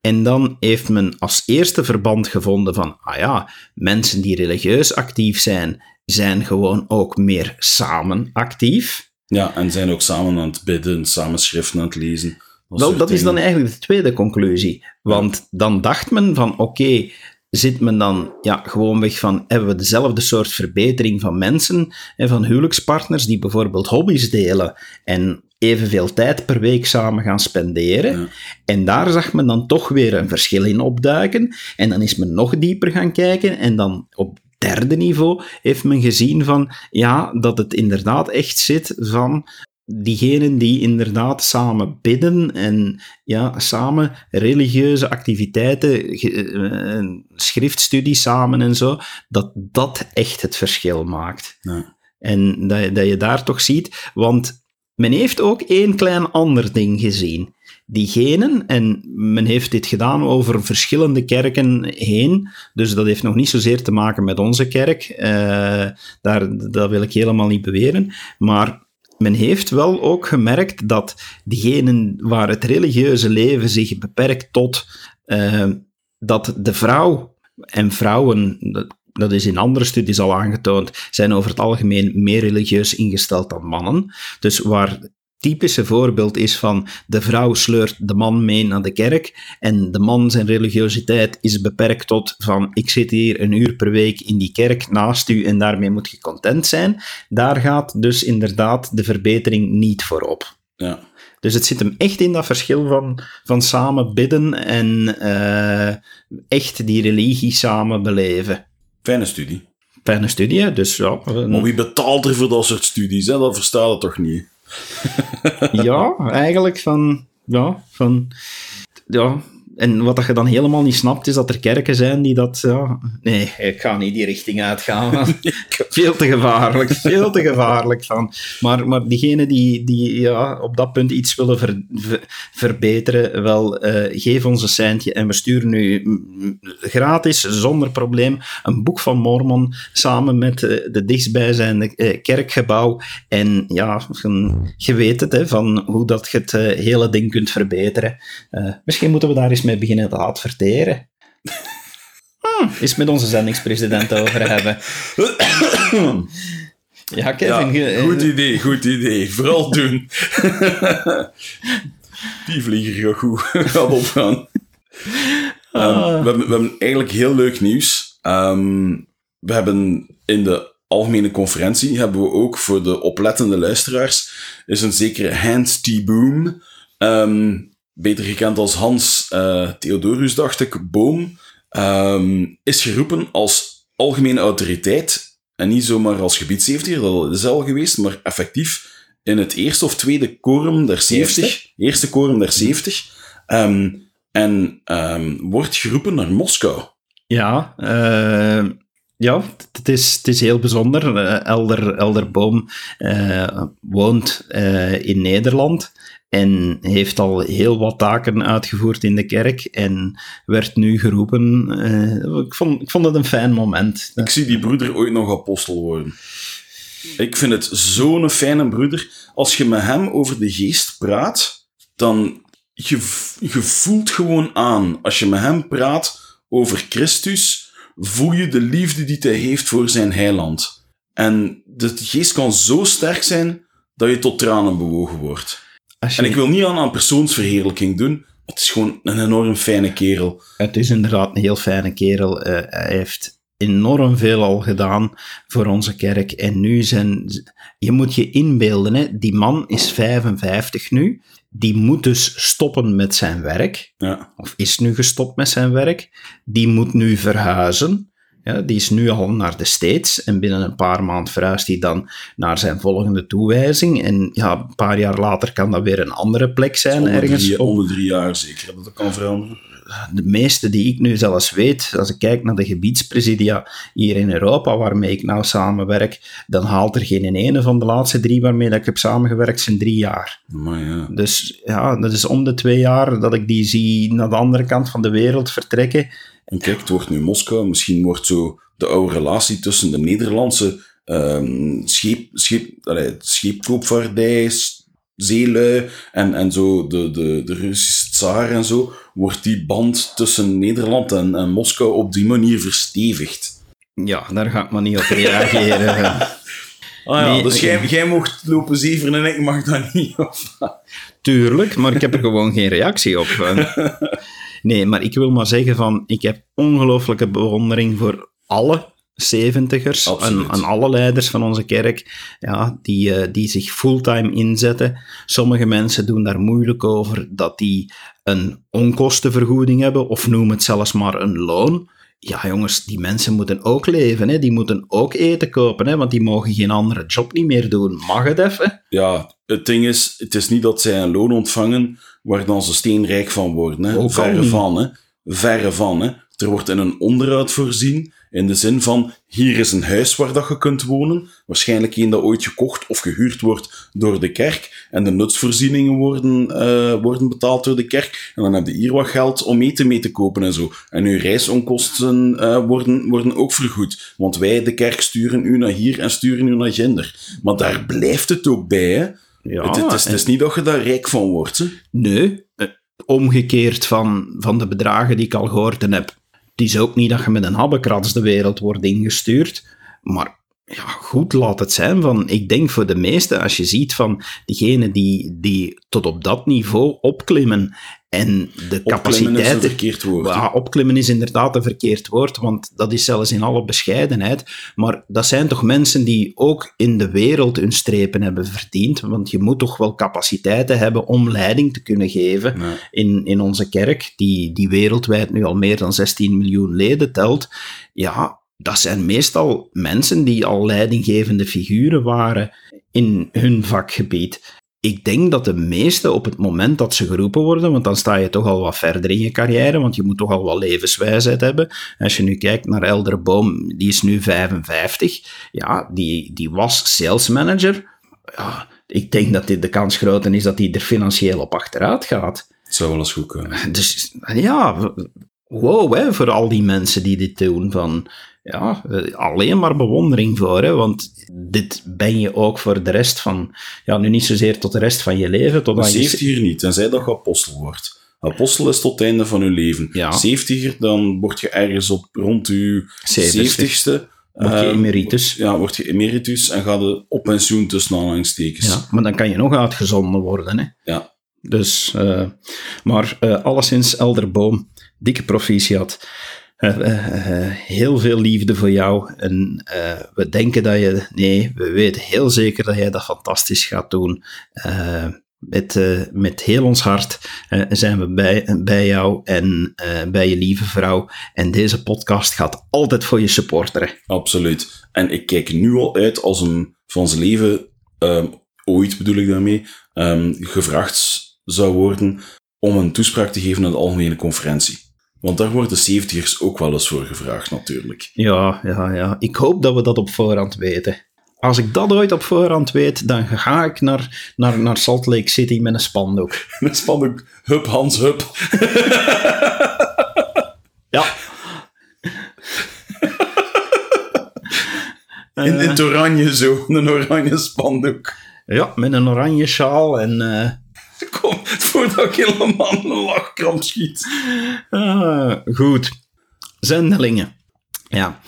En dan heeft men als eerste verband gevonden van, ah ja, mensen die religieus actief zijn, zijn gewoon ook meer samen actief. Ja, en zijn ook samen aan het bidden, samen schriften aan het lezen. Wel, dat is dan eigenlijk de tweede conclusie. Want dan dacht men van, oké, zit men dan ja, gewoonweg van, hebben we dezelfde soort verbetering van mensen, en van huwelijkspartners die bijvoorbeeld hobby's delen en evenveel tijd per week samen gaan spenderen. Ja. En daar zag men dan toch weer een verschil in opduiken. En dan is men nog dieper gaan kijken en dan op derde niveau heeft men gezien van, ja, dat het inderdaad echt zit van diegenen die inderdaad samen bidden en ja, samen religieuze activiteiten, eh, schriftstudies samen en zo, dat dat echt het verschil maakt. Ja. En dat, je- dat je daar toch ziet, want men heeft ook één klein ander ding gezien. Diegenen, en men heeft dit gedaan over verschillende kerken heen, dus dat heeft nog niet zozeer te maken met onze kerk, eh, daar, dat wil ik helemaal niet beweren, maar men heeft wel ook gemerkt dat diegenen waar het religieuze leven zich beperkt tot eh, dat de vrouw en vrouwen, dat, is in andere studies al aangetoond, zijn over het algemeen meer religieus ingesteld dan mannen. Dus waar typische voorbeeld is van de vrouw sleurt de man mee naar de kerk en de man zijn religiositeit is beperkt tot van ik zit hier een uur per week in die kerk naast u en daarmee moet je content zijn. Daar gaat dus inderdaad de verbetering niet voor op. Ja. Dus het zit hem echt in dat verschil van, van samen bidden en eh, echt die religie samen beleven. Fijne studie. Fijne studie, dus ja. Maar wie betaalt er voor dat soort studies? Hè? Dat verstaat het toch niet? Ja, eigenlijk van, ja, van, ja. En wat dat je dan helemaal niet snapt, is dat er kerken zijn die dat, ja, nee, ik ga niet die richting uitgaan. veel te gevaarlijk, veel te gevaarlijk van. Maar, maar diegenen die, die ja, op dat punt iets willen ver- ver- verbeteren, wel, eh, geef ons een centje en we sturen u mm, gratis, zonder probleem, een boek van Mormon samen met eh, de dichtstbijzijnde eh, kerkgebouw. En ja, je weet het, hè, van hoe dat je het hele ding kunt verbeteren. Misschien moeten we daar eens mee beginnen te adverteren. Hm, eens met onze zendingspresident over hebben. Ja, Kevin. Ja, goed idee, goed idee. Vooral doen. Die vlieger gaat goed gaat opgaan. Ehm, we, hebben, we hebben eigenlijk heel leuk nieuws. Ehm, we hebben in de algemene conferentie hebben we ook voor de oplettende luisteraars is een zekere Hans T. Boom, ehm, beter gekend als Hans eh, Theodorus, dacht ik, Boom, ehm, is geroepen als algemene autoriteit en niet zomaar als gebiedsheeftiger, dat is al geweest, maar effectief in het eerste of tweede quorum der 70, eerste, quorum der 70, ehm, en ehm, wordt geroepen naar Moskou. Ja, eh, ja het, is, het is heel bijzonder. Eh, Elder, Elder Boom eh, woont eh, in Nederland en heeft al heel wat taken uitgevoerd in de kerk en werd nu geroepen. Ik, vond, ik vond het een fijn moment. Ik zie die broeder ooit nog apostel worden. Ik vind het zo'n fijne broeder. Als je met hem over de geest praat, dan je, je voelt gewoon aan. Als je met hem praat over Christus, voel je de liefde die hij heeft voor zijn heiland. En de geest kan zo sterk zijn dat je tot tranen bewogen wordt. Je- En ik wil niet aan een persoonsverheerlijking doen. Het is gewoon een enorm fijne kerel. Het is inderdaad een heel fijne kerel. Eh, hij heeft enorm veel al gedaan voor onze kerk. En nu zijn... Je moet je inbeelden, hè, die man is 55 nu. Die moet dus stoppen met zijn werk. Ja. Of is nu gestopt met zijn werk. Die moet nu verhuizen. Ja, die is nu al naar de States en binnen een paar maanden verhuist hij dan naar zijn volgende toewijzing. En ja, een paar jaar later kan dat weer een andere plek zijn, Onder ergens drie, onder drie jaar zeker dat dat kan veranderen. De meeste die ik nu zelfs weet, als ik kijk naar de gebiedspresidia hier in Europa, waarmee ik nou samenwerk, dan haalt er geen ene van de laatste drie waarmee ik heb samengewerkt zijn drie jaar. Maar ja. Dus ja, dat is om de twee jaar dat ik die zie naar de andere kant van de wereld vertrekken. En kijk, het wordt nu Moskou. Misschien wordt zo de oude relatie tussen de Nederlandse ehm, scheep, scheep, allee, scheepkoopvaardij, zeelui en, en zo de, de, de Russische tsaar en zo, wordt die band tussen Nederland en, en Moskou op die manier verstevigd. Ja, daar ga ik maar niet op reageren. Ah ja, Nee, dus jij, jij mocht lopen zeveren en ik mag dat niet. Of? Tuurlijk, maar ik heb er gewoon geen reactie op. Nee, maar ik wil maar zeggen van, ik heb ongelooflijke bewondering voor alle zeventigers en, en alle leiders van onze kerk, ja, die, eh, die zich fulltime inzetten. Sommige mensen doen daar moeilijk over dat die een onkostenvergoeding hebben, of noem het zelfs maar een loon. Ja, jongens, die mensen moeten ook leven, hè. die moeten ook eten kopen, hè, want die mogen geen andere job niet meer doen. Mag het even? Ja, het ding is, het is niet dat zij een loon ontvangen waar dan ze steenrijk van worden. Hè. Verre van, hè. Verre van, hè. Er wordt in een onderhoud voorzien, in de zin van, hier is een huis waar dat je kunt wonen, waarschijnlijk een dat ooit gekocht of gehuurd wordt door de kerk, en de nutsvoorzieningen worden, eh, worden betaald door de kerk, en dan heb je hier wat geld om eten mee te kopen en zo. En uw reisonkosten eh, worden, worden ook vergoed, want wij, de kerk, sturen u naar hier en sturen u naar Ginder. Maar daar blijft het ook bij, hè. Ja, het, het is, het is niet dat je daar rijk van wordt. Hè? Nee, eh, omgekeerd van, van de bedragen die ik al gehoord heb. Het is ook niet dat je met een habbekrats de wereld wordt ingestuurd, maar ja, goed, laat het zijn. Van, ik denk voor de meesten, als je ziet van diegenen die, die tot op dat niveau opklimmen en de Opklimmen is een verkeerd woord. Ja, opklimmen is inderdaad een verkeerd woord, want dat is zelfs in alle bescheidenheid. Maar dat zijn toch mensen die ook in de wereld hun strepen hebben verdiend. Want je moet toch wel capaciteiten hebben om leiding te kunnen geven in, in onze kerk, die, die wereldwijd nu al meer dan 16 miljoen leden telt. Ja, dat zijn meestal mensen die al leidinggevende figuren waren in hun vakgebied. Ik denk dat de meesten op het moment dat ze geroepen worden, want dan sta je toch al wat verder in je carrière, want je moet toch al wat levenswijsheid hebben. Als je nu kijkt naar Elderboom, die is nu 55, ja, die, die was sales manager. Ja, ik denk dat dit de kans groter is dat hij er financieel op achteruit gaat. Het zou wel eens goed kunnen. Dus ja, wow, hè, voor al die mensen die dit doen. Van, ja, eh, alleen maar bewondering voor, hè, want dit ben je ook voor de rest van, ja, nu niet zozeer tot de rest van je leven, tot je 70 niet, tenzij dat je apostel wordt. Apostel is tot het einde van je leven. Ja. 70er, dan word je ergens op rond je 70ste. word je eh, emeritus. Ja, word je emeritus en ga je op pensioen tussen aanhalingstekens. Ja, maar dan kan je nog uitgezonden worden, hè. Ja. Dus, eh, maar eh, alleszins Elderboom, dikke proficiat. Eh, eh, eh, heel veel liefde voor jou. En we denken dat je, nee, we weten heel zeker dat jij dat fantastisch gaat doen. Met, met heel ons hart zijn we bij, bij jou en bij je lieve vrouw. En deze podcast gaat altijd voor je supporteren. Absoluut. En ik kijk nu al uit als hem van zijn leven, ehm, ooit bedoel ik daarmee, ehm, gevraagd zou worden om een toespraak te geven aan de algemene conferentie. Want daar worden de 70ers ook wel eens voor gevraagd, natuurlijk. Ja, ja, ja. Ik hoop dat we dat op voorhand weten. Als ik dat ooit op voorhand weet, dan ga ik naar, naar, naar Salt Lake City met een spandoek. Is van de hup, Hans, hup. Ja. In, in het oranje zo, een oranje spandoek. Ja, met een oranje sjaal en... eh, Kom, voordat ik helemaal een lachkramp schiet. ah, goed. Zendelingen. Ja.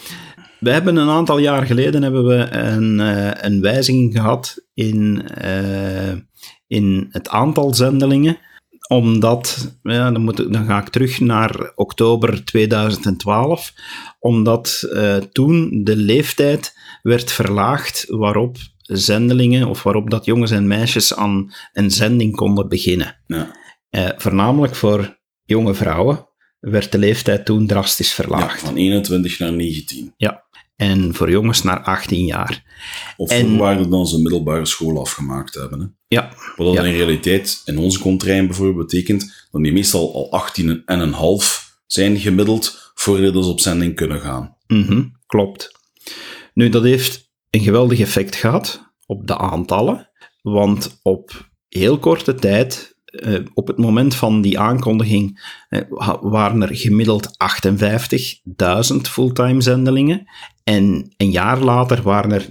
We hebben een aantal jaar geleden hebben we een, eh, een wijziging gehad in, eh, in het aantal zendelingen omdat, ja, dan, moet dan ga ik terug naar oktober 2012, omdat uh, toen de leeftijd werd verlaagd waarop zendelingen, of waarop dat jongens en meisjes aan een zending konden beginnen. Ja. Uh, voornamelijk voor jonge vrouwen werd de leeftijd toen drastisch verlaagd. Ja, van 21 naar 19. Ja, en voor jongens naar 18 jaar. Of en, voorwaarde dan ze middelbare school afgemaakt hebben. Hè? Ja. Wat dat ja. in realiteit in onze contrain bijvoorbeeld betekent dat die meestal al 18 en een half zijn gemiddeld voordat ze op zending kunnen gaan. Mm -hmm, klopt. Nu, dat heeft een geweldig effect gehad op de aantallen, want op heel korte tijd uh, op het moment van die aankondiging uh, waren er gemiddeld 58.000 fulltime zendelingen. En een jaar later waren er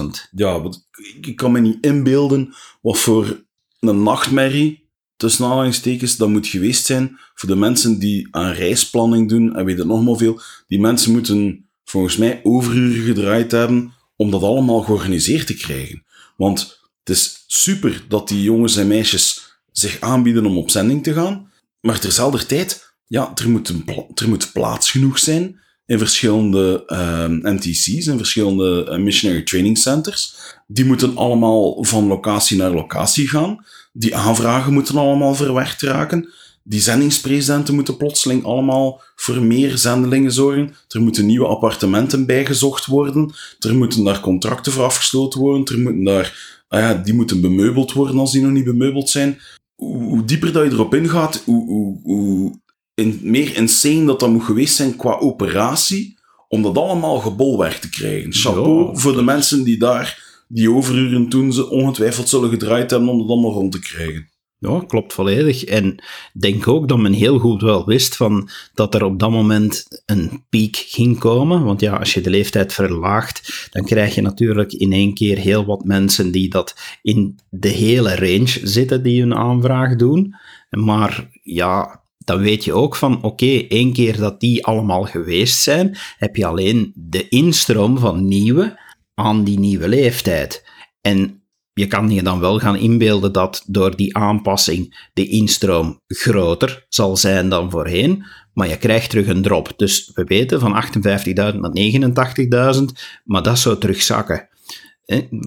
89.000. Ja, wat, ik kan me niet inbeelden wat voor een nachtmerrie, tussen aanhalingstekens, dat moet geweest zijn voor de mensen die aan reisplanning doen en weet het nog maar veel. Die mensen moeten volgens mij overuren gedraaid hebben om dat allemaal georganiseerd te krijgen. Want het is super dat die jongens en meisjes zich aanbieden om op zending te gaan, maar terzelfde tijd, ja, er moet, er moet plaats genoeg zijn in verschillende uh, NTC's, in verschillende uh, missionary training centers. Die moeten allemaal van locatie naar locatie gaan. Die aanvragen moeten allemaal verwerkt raken. Die zendingspresidenten moeten plotseling allemaal voor meer zendelingen zorgen. Er moeten nieuwe appartementen bijgezocht worden. Er moeten daar contracten voor afgesloten worden. Er moeten daar ah ja, die moeten bemeubeld worden als die nog niet bemeubeld zijn. Hoe, hoe dieper dat je erop ingaat, hoe, hoe, hoe in, meer insane dat dat moet geweest zijn qua operatie, om dat allemaal gebolwerk te krijgen. Chapeau Ja. voor de mensen die daar die overuren toen ze ongetwijfeld zullen gedraaid hebben om dat allemaal rond te krijgen. Ja, klopt volledig. En denk ook dat men heel goed wel wist van dat er op dat moment een piek ging komen. Want ja, als je de leeftijd verlaagt, dan krijg je natuurlijk in één keer heel wat mensen die dat in de hele range zitten, die hun aanvraag doen. Maar ja, dan weet je ook van, oké, één keer dat die allemaal geweest zijn, heb je alleen de instroom van nieuwe aan die nieuwe leeftijd. En je kan je dan wel gaan inbeelden dat door die aanpassing de instroom groter zal zijn dan voorheen, maar je krijgt terug een drop. Dus we weten van 58.000 naar 89.000, maar dat zou terugzakken.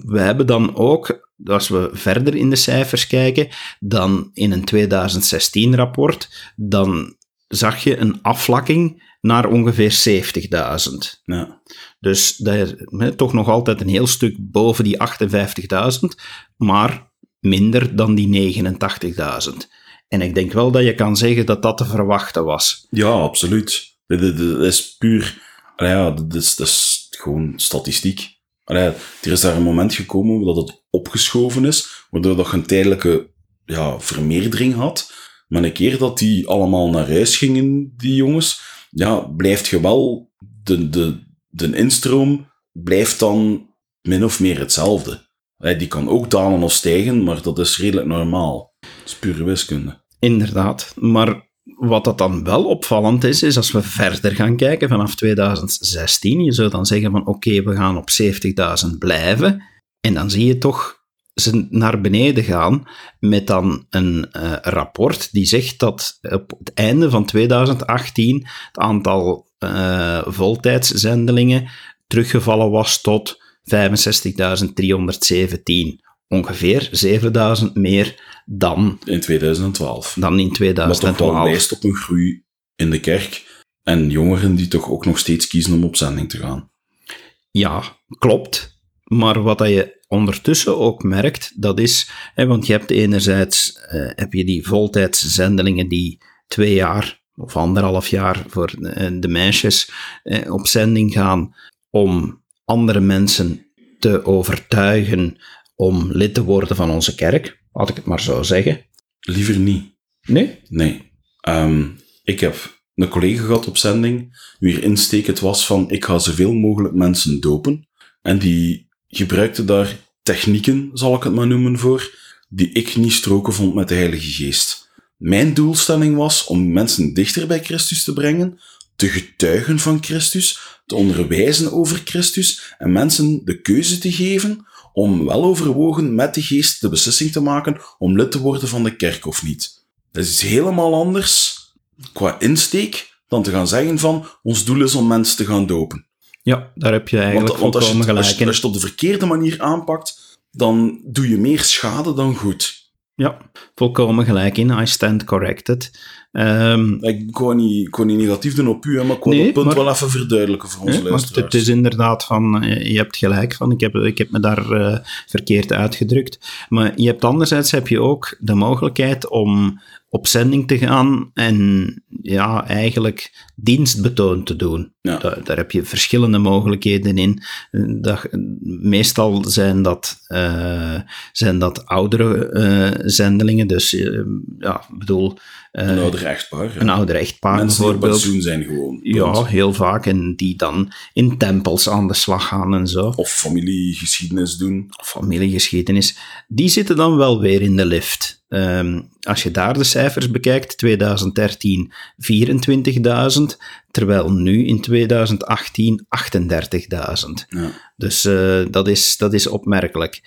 We hebben dan ook, als we verder in de cijfers kijken, dan in een 2016-rapport, dan zag je een afvlakking naar ongeveer 70.000. Ja. Dus dat hè, toch nog altijd een heel stuk boven die 58.000, maar minder dan die 89.000. En ik denk wel dat je kan zeggen dat dat te verwachten was. Ja, absoluut. Dit is puur... Ja, dit is, gewoon statistiek. Allee, er is daar een moment gekomen dat het opgeschoven is, waardoor dat je een tijdelijke ja, vermeerdering had. Maar een keer dat die allemaal naar huis gingen, die jongens, ja, blijft je wel... De, de, de instroom blijft dan min of meer hetzelfde. Die kan ook dalen of stijgen, maar dat is redelijk normaal. Dat is pure wiskunde. Inderdaad. Maar wat dat dan wel opvallend is, is als we verder gaan kijken vanaf 2016, je zou dan zeggen van oké, we gaan op 70.000 blijven. En dan zie je toch ze naar beneden gaan met dan een eh, rapport die zegt dat op het einde van 2018 het aantal eh, voltijdszendelingen teruggevallen was tot 65.317. Ongeveer 7.000 meer dan, In 2012. dan in Wat toch wel 2012. wijst op een groei in de kerk. En jongeren die toch ook nog steeds kiezen om op zending te gaan. Ja, klopt. Maar wat dat je ondertussen ook merkt, dat is, hè, want je hebt enerzijds eh, heb je die voltijdszendelingen die twee jaar of anderhalf jaar voor eh, de meisjes eh, op zending gaan om andere mensen te overtuigen om lid te worden van onze kerk, laat ik het maar zo zeggen. Liever niet. Nee? Nee. Ehm, ik heb een collega gehad op zending, wier insteek het was van ik ga zoveel mogelijk mensen dopen. En die gebruikte daar technieken, zal ik het maar noemen, voor, die ik niet stroken vond met de Heilige Geest. Mijn doelstelling was om mensen dichter bij Christus te brengen, te getuigen van Christus, te onderwijzen over Christus en mensen de keuze te geven om wel overwogen met de geest de beslissing te maken om lid te worden van de kerk of niet. Dat is helemaal anders qua insteek dan te gaan zeggen van ons doel is om mensen te gaan dopen. Ja, daar heb je eigenlijk Want, want als, je, volkomen het- als, gelijk je, in. als je het op de verkeerde manier aanpakt, dan doe je meer schade dan goed. Ja, volkomen gelijk in. I stand corrected. Ehm, Ik wou niet, wou niet negatief doen op u, maar ik Nee, dat punt maar- wel even verduidelijken voor onze luisteraars. het is inderdaad van, eh, je hebt gelijk van, ik heb, ik heb me daar eh, verkeerd uitgedrukt. Maar je hebt anderzijds heb je ook de mogelijkheid om op zending te gaan en ja, eigenlijk dienstbetoon te doen. Ja. Daar, daar heb je verschillende mogelijkheden in. Dat, meestal zijn dat, eh, zijn dat oudere eh, zendelingen, dus eh, ja, bedoel, Een ouder echtpaar. ja. een ouder echtpaar Mensen die op bijvoorbeeld. pensioen zijn gewoon. Ja, heel vaak. En die dan in tempels aan de slag gaan en zo. Of familiegeschiedenis doen. Familiegeschiedenis. Die zitten dan wel weer in de lift. Ehm, als je daar de cijfers bekijkt, 2013 24.000, terwijl nu in 2018 38.000. Ja. Dus eh, dat, is, dat is opmerkelijk.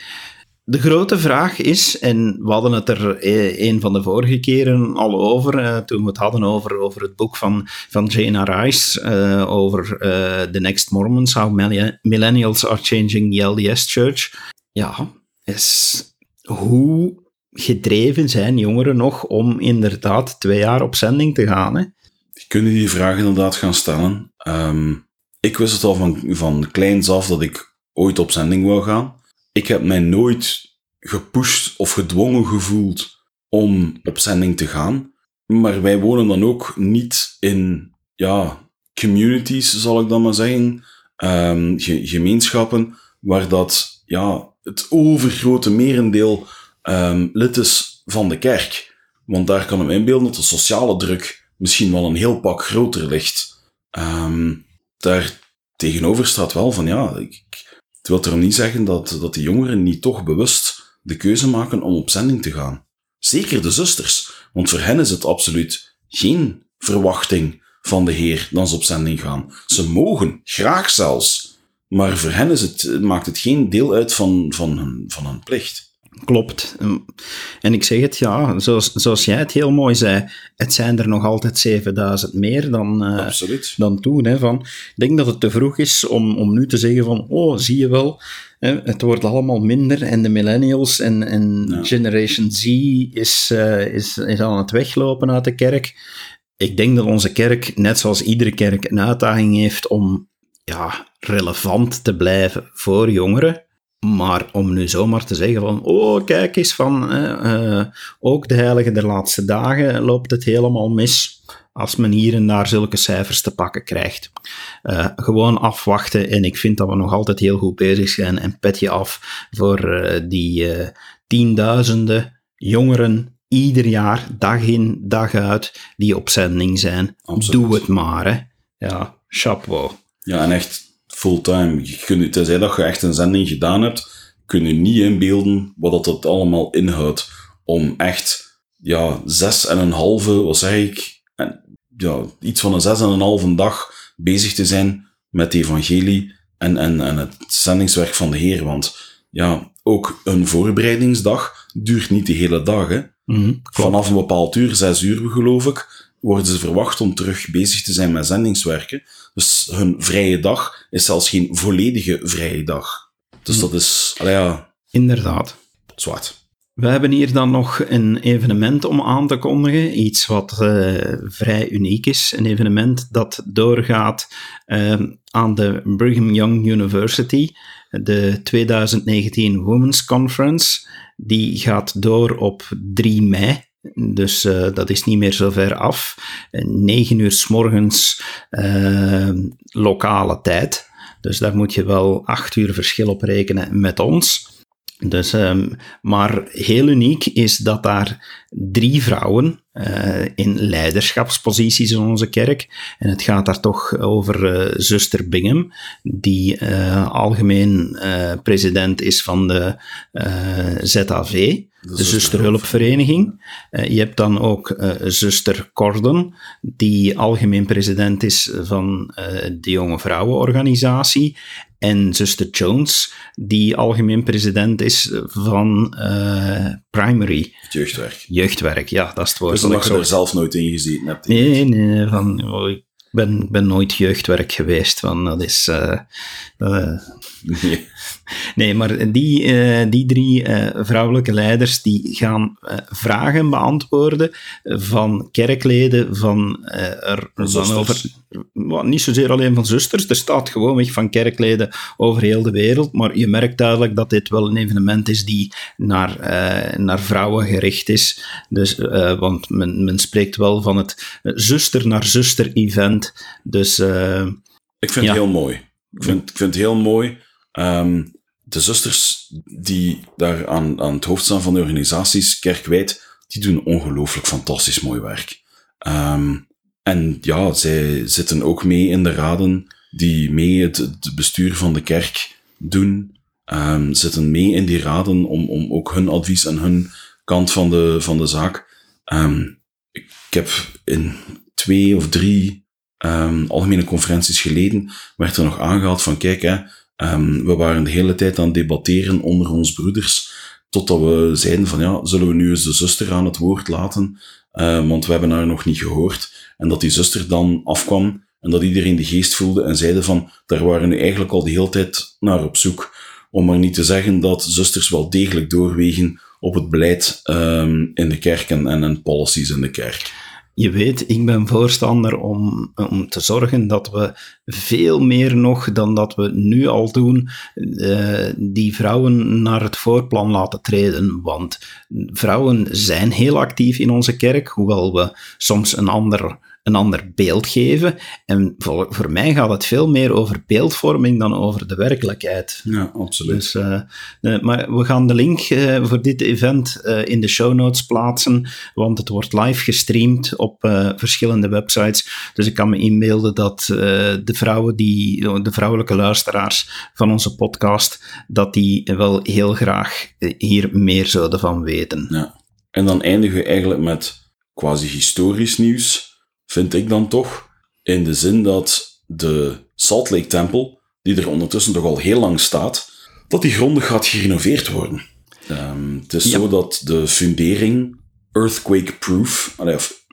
De grote vraag is, en we hadden het er eh, een van de vorige keren al over, eh, toen we het hadden over, over het boek van, van Jana Rice, over The Next Mormons, How Millenn- Millennials Are Changing the LDS Church. Ja, is hoe gedreven zijn jongeren nog om inderdaad twee jaar op zending te gaan? Hè? Kunnen die vraag inderdaad gaan stellen. Ehm, ik wist het al van, van kleins af dat ik ooit op zending wou gaan. Ik heb mij nooit gepusht of gedwongen gevoeld om op zending te gaan. Maar wij wonen dan ook niet in ja, communities, zal ik dan maar zeggen. Ehm, ge- gemeenschappen waar dat ja, het overgrote merendeel ehm, lid is van de kerk. Want daar kan ik me inbeelden dat de sociale druk misschien wel een heel pak groter ligt. Ehm, daar tegenover staat wel van ja, ik, wil erom niet zeggen dat, dat de jongeren niet toch bewust de keuze maken om op zending te gaan. Zeker de zusters, want voor hen is het absoluut geen verwachting van de Heer dan ze op zending gaan. Ze mogen, graag zelfs, maar voor hen is het, maakt het geen deel uit van, van, van hun plicht. Klopt. Ehm, En ik zeg het, ja, zoals, zoals jij het heel mooi zei, het zijn er nog altijd 7000 meer dan, Absoluut. dan toen. Hè, van, ik denk dat het te vroeg is om, om nu te zeggen van, oh, zie je wel, hè, het wordt allemaal minder en de millennials en, en Ja. Generation Z is, eh, is, is aan het weglopen uit de kerk. Ik denk dat onze kerk, net zoals iedere kerk, een uitdaging heeft om ja, relevant te blijven voor jongeren. Maar om nu zomaar te zeggen van, oh, kijk eens van, eh, eh, ook de heilige der laatste dagen loopt het helemaal mis, als men hier en daar zulke cijfers te pakken krijgt. Eh, gewoon afwachten en ik vind dat we nog altijd heel goed bezig zijn en pet je af voor eh, die eh, tienduizenden jongeren ieder jaar, dag in, dag uit, die op zending zijn. Absoluut. Doe het maar, hè. Ja, chapeau. Ja, en echt fulltime. Je kunt, tenzij dat je echt een zending gedaan hebt, kun je niet inbeelden wat dat allemaal inhoudt. Om echt, ja, zes en een halve, wat zeg ik, en, ja, iets van een zes en een halve dag bezig te zijn met het evangelie en, en, en het zendingswerk van de Heer. Want ja, ook een voorbereidingsdag duurt niet de hele dag, hè. Mhm. Vanaf een bepaald uur, zes uur geloof ik, worden ze verwacht om terug bezig te zijn met zendingswerken. Dus hun vrije dag is zelfs geen volledige vrije dag. Dus dat is, ja, Inderdaad. zwart. We hebben hier dan nog een evenement om aan te kondigen. Iets wat eh, vrij uniek is. Een evenement dat doorgaat eh, aan de Brigham Young University. De 2019 Women's Conference. Die gaat door op 3 mei. Dus eh, dat is niet meer zo ver af. 9 uur s morgens eh, lokale tijd. Dus daar moet je wel 8 uur verschil op rekenen met ons. Dus, ehm, maar heel uniek is dat daar drie vrouwen, uh, in leiderschapsposities in onze kerk. En het gaat daar toch over zuster Bingham, die algemeen president is van de ZAV, de, Zusterhulpvereniging. je hebt dan ook zuster Cordon, die algemeen president is van de Jonge Vrouwenorganisatie. En zuster Jones, die algemeen president is van uh, Primary. jeugdwerk. Jeugdwerk, ja, dat is het woord. Dus omdat je er zelf nooit in gezeten hebt. Nee, nee, van, oh, ik ben, ben nooit jeugdwerk geweest. Van, dat is... Uh, uh, nee. Nee, maar die, uh, die drie uh, vrouwelijke leiders die gaan uh, vragen beantwoorden van kerkleden van, er, van over, niet zozeer alleen van zusters, er staat gewoon weg van kerkleden over heel de wereld, maar je merkt duidelijk dat dit wel een evenement is die naar, naar vrouwen gericht is. Dus, want men, men spreekt wel van het zuster naar zuster event. Dus, ik vind ja. het heel mooi. Ik vind, ik vind het heel mooi. Um, de zusters die daar aan, aan het hoofd staan van de organisaties, kerkwijd, die doen ongelooflijk fantastisch mooi werk. Um, en ja, zij zitten ook mee in de raden die mee het, bestuur van de kerk doen. Um, zitten mee in die raden om, om ook hun advies en hun kant van de, van de zaak. Ik heb in twee of drie algemene conferenties geleden werd er nog aangehaald van kijk, hè, Um, we waren de hele tijd aan het debatteren onder ons broeders, totdat we zeiden van ja, zullen we nu eens de zuster aan het woord laten, uh, want we hebben haar nog niet gehoord. En dat die zuster dan afkwam en dat iedereen de geest voelde en zeiden van, daar waren we eigenlijk al de hele tijd naar op zoek. Om maar niet te zeggen dat zusters wel degelijk doorwegen op het beleid um, in de kerk en, en, en policies in de kerk je weet, ik ben voorstander om, om te zorgen dat we veel meer nog dan dat we nu al doen, uh, die vrouwen naar het voorplan laten treden. Want vrouwen zijn heel actief in onze kerk, hoewel we soms een ander een ander beeld geven. En voor, voor mij gaat het veel meer over beeldvorming dan over de werkelijkheid. Ja, absoluut. Dus, uh, uh, maar we gaan de link uh, voor dit event in de show notes plaatsen, want het wordt live gestreamd op verschillende websites. Dus ik kan me inbeelden dat de vrouwen die, de vrouwelijke luisteraars van onze podcast, dat die wel heel graag hier meer zouden van weten. Ja. En dan eindigen we eigenlijk met quasi historisch nieuws vind ik dan toch, in de zin dat de Salt Lake Temple, die er ondertussen toch al heel lang staat, dat die grondig gaat gerenoveerd worden. Um, het is ja. zo dat de fundering earthquake-proof, of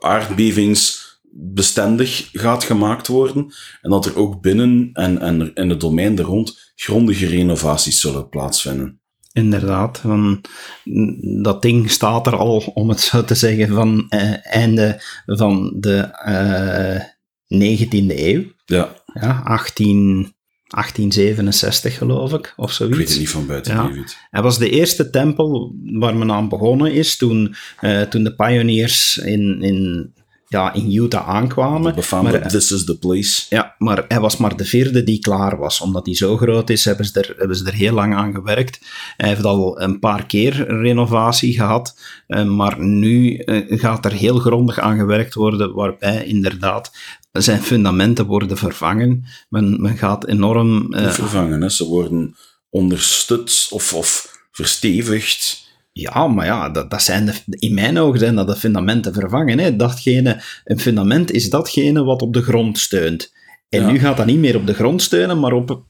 aardbevingsbestendig gaat gemaakt worden en dat er ook binnen en, en in het domein er rond grondige renovaties zullen plaatsvinden. Inderdaad, van, dat ding staat er al, om het zo te zeggen, van eh, einde van de eh, 19e eeuw. Ja. ja 18, 1867 geloof ik, of zoiets. Ik weet het niet van buiten, ja. Hij was de eerste tempel waar men aan begonnen is toen, uh, toen de pioneers in, in ja, in Utah aankwamen. Befaamde maar, This is the place. Ja, maar hij was maar de vierde die klaar was. Omdat hij zo groot is, hebben ze er, hebben ze er heel lang aan gewerkt. Hij heeft al een paar keer renovatie gehad. Maar nu gaat er heel grondig aan gewerkt worden, waarbij inderdaad zijn fundamenten worden vervangen. Men, men gaat enorm... Uh, vervangen, hè. ze worden onderstut of, of verstevigd. Ja, maar ja, dat, dat zijn de, in mijn ogen zijn dat de fundamenten vervangen. Hè. Datgene, een fundament is datgene wat op de grond steunt. En ja. nu gaat dat niet meer op de grond steunen, maar op,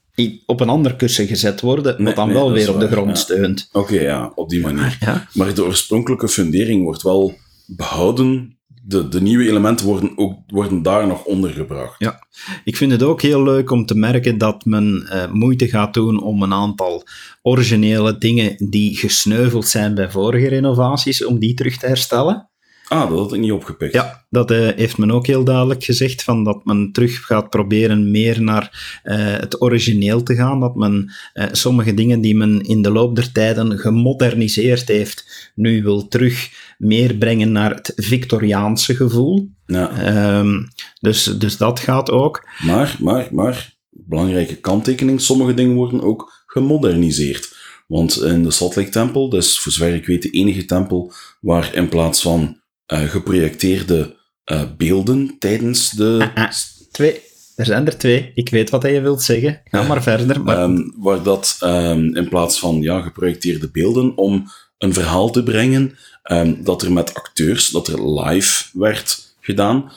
op een ander kussen gezet worden, wat dan nee, wel weer op waar, de grond ja. steunt. Oké, okay, ja, op die manier. Ja. Maar de oorspronkelijke fundering wordt wel behouden. De, de nieuwe elementen worden, ook, worden daar nog ondergebracht. Ja, ik vind het ook heel leuk om te merken dat men uh, moeite gaat doen om een aantal originele dingen die gesneuveld zijn bij vorige renovaties, om die terug te herstellen. Ah, dat had ik niet opgepikt. Ja, dat uh, heeft men ook heel duidelijk gezegd, van dat men terug gaat proberen meer naar uh, het origineel te gaan, dat men uh, sommige dingen die men in de loop der tijden gemoderniseerd heeft, nu wil terug meer brengen naar het Victoriaanse gevoel. Ja. Um, dus, dus dat gaat ook. Maar, maar, maar, belangrijke kanttekening, sommige dingen worden ook gemoderniseerd. Want in de Salt Lake Tempel, dat is voor zover ik weet de enige tempel waar in plaats van eh, geprojecteerde eh, beelden tijdens de... Ah, ah, twee. Er zijn er twee. Ik weet wat je wilt zeggen. Ga maar verder. Maar... Ehm, waar dat ehm, in plaats van ja, geprojecteerde beelden om een verhaal te brengen, ehm, dat er met acteurs, dat er live werd gedaan,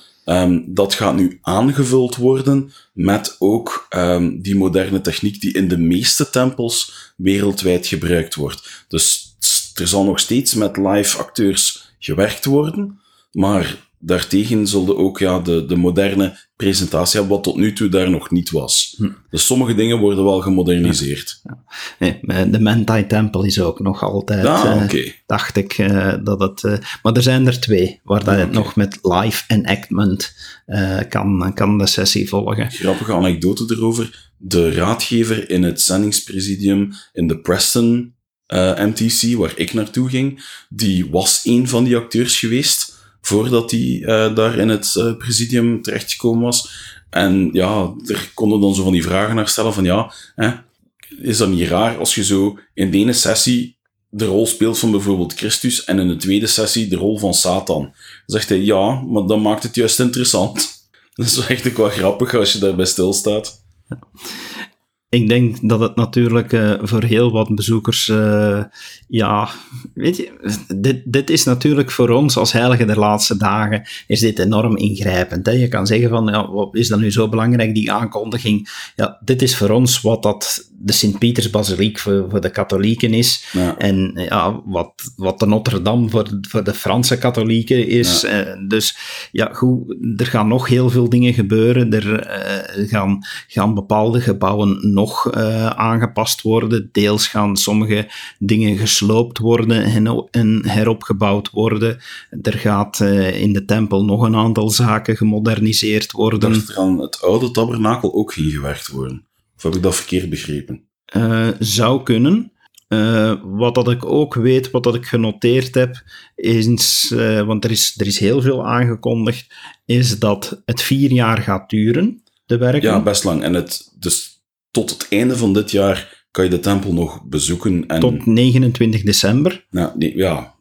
dat gaat nu aangevuld worden met ook die moderne techniek die in de meeste tempels wereldwijd gebruikt wordt. Dus er zal nog steeds met live acteurs gewerkt worden, maar daartegen zullen ook ja, de, de moderne presentatie hebben, wat tot nu toe daar nog niet was. Hm. Dus sommige dingen worden wel gemoderniseerd. Ja. Nee, de Mentai Temple is ook nog altijd, ah, uh, dacht ik, uh, dat het... Maar er zijn er twee, waar dat het nog met live enactment kan, kan de sessie volgen. Grappige anekdote erover. De raadgever in het zendingspresidium in de Preston MTC, waar ik naartoe ging, die was een van die acteurs geweest voordat hij uh, daar in het uh, presidium terechtgekomen was. En ja, er konden dan zo van die vragen naar stellen van ja, hè, is dat niet raar als je zo in de ene sessie de rol speelt van bijvoorbeeld Christus en in de tweede sessie de rol van Satan? Dan zegt hij ja, maar dan maakt het juist interessant. Dat is echt ook wel grappig als je daarbij stilstaat. Ik denk dat het natuurlijk uh, voor heel wat bezoekers, uh, ja, weet je, dit, dit is natuurlijk voor ons als heilige der laatste dagen, is dit enorm ingrijpend. Hè? Je kan zeggen van, ja, wat is dat nu zo belangrijk, die aankondiging? Ja, dit is voor ons wat dat de Sint-Pietersbasiliek voor, voor de katholieken is. Ja. En ja, wat, wat de Notre-Dame voor, voor de Franse katholieken is. Ja. Uh, dus ja, goed, er gaan nog heel veel dingen gebeuren. Er gaan, gaan bepaalde gebouwen nog uh, aangepast worden. Deels gaan sommige dingen gesloopt worden en, en heropgebouwd worden. Er gaat uh, in de tempel nog een aantal zaken gemoderniseerd worden. Er aan het oude tabernakel ook ging gewerkt worden. Of heb ik dat verkeerd begrepen? Uh, zou kunnen. Uh, wat dat ik ook weet, wat dat ik genoteerd heb, is, uh, want er is, er is heel veel aangekondigd, is dat het vier jaar gaat duren, de werken. Ja, best lang. En het, dus tot het einde van dit jaar kan je de tempel nog bezoeken. En... Tot 29 december. Ja, nee, ja,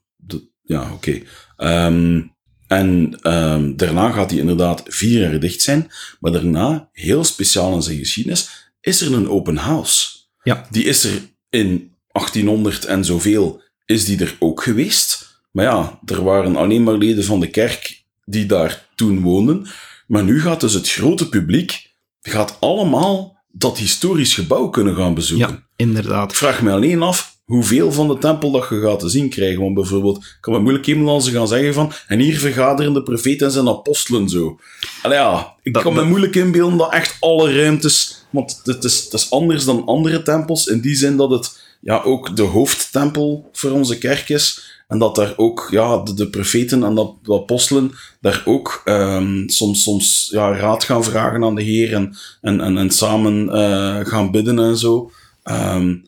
ja oké. Okay. Um, en um, daarna gaat hij inderdaad vier jaar dicht zijn. Maar daarna, heel speciaal in zijn geschiedenis, is er een open house. Ja. Die is er in 1800 en zoveel, is die er ook geweest. Maar ja, er waren alleen maar leden van de kerk die daar toen woonden. Maar nu gaat dus het grote publiek gaat allemaal dat historisch gebouw kunnen gaan bezoeken. Ja, inderdaad. Ik vraag me alleen af hoeveel van de tempel dat je gaat te zien krijgen. Want bijvoorbeeld, ik kan me moeilijk iemand als ze gaan zeggen van, en hier vergaderen de profeten en zijn apostelen zo. Allee ja, ik kan me moeilijk inbeelden dat echt alle ruimtes, want het is, het is anders dan andere tempels, in die zin dat het ja, ook de hoofdtempel voor onze kerk is. En dat daar ook ja, de, de profeten en de, de apostelen daar ook um, soms, soms ja, raad gaan vragen aan de Heer en, en, en, en samen uh, gaan bidden en zo. Um,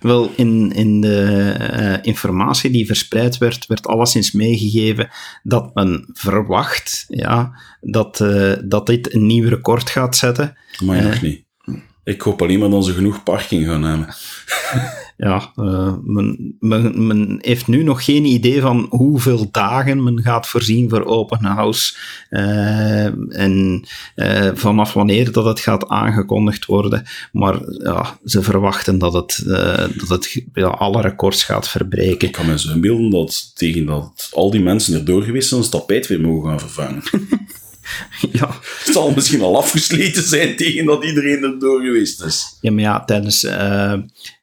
wel, in, in de uh, informatie die verspreid werd, werd alleszins meegegeven dat men verwacht ja, dat, uh, dat dit een nieuw record gaat zetten. Maar nog niet. Ik hoop alleen maar dat ze genoeg parking gaan hebben. ja, uh, men, men, men, heeft nu nog geen idee van hoeveel dagen men gaat voorzien voor open house uh, en uh, vanaf wanneer dat het gaat aangekondigd worden. Maar ja, ze verwachten dat het, dat het ja, alle records gaat verbreken. Ik kan me zo inbeelden dat tegen dat al die mensen erdoor geweest zijn, een tapijt weer mogen gaan vervangen. ja. Het zal misschien al afgesleten zijn tegen dat iedereen er door geweest is. Ja, maar ja, tijdens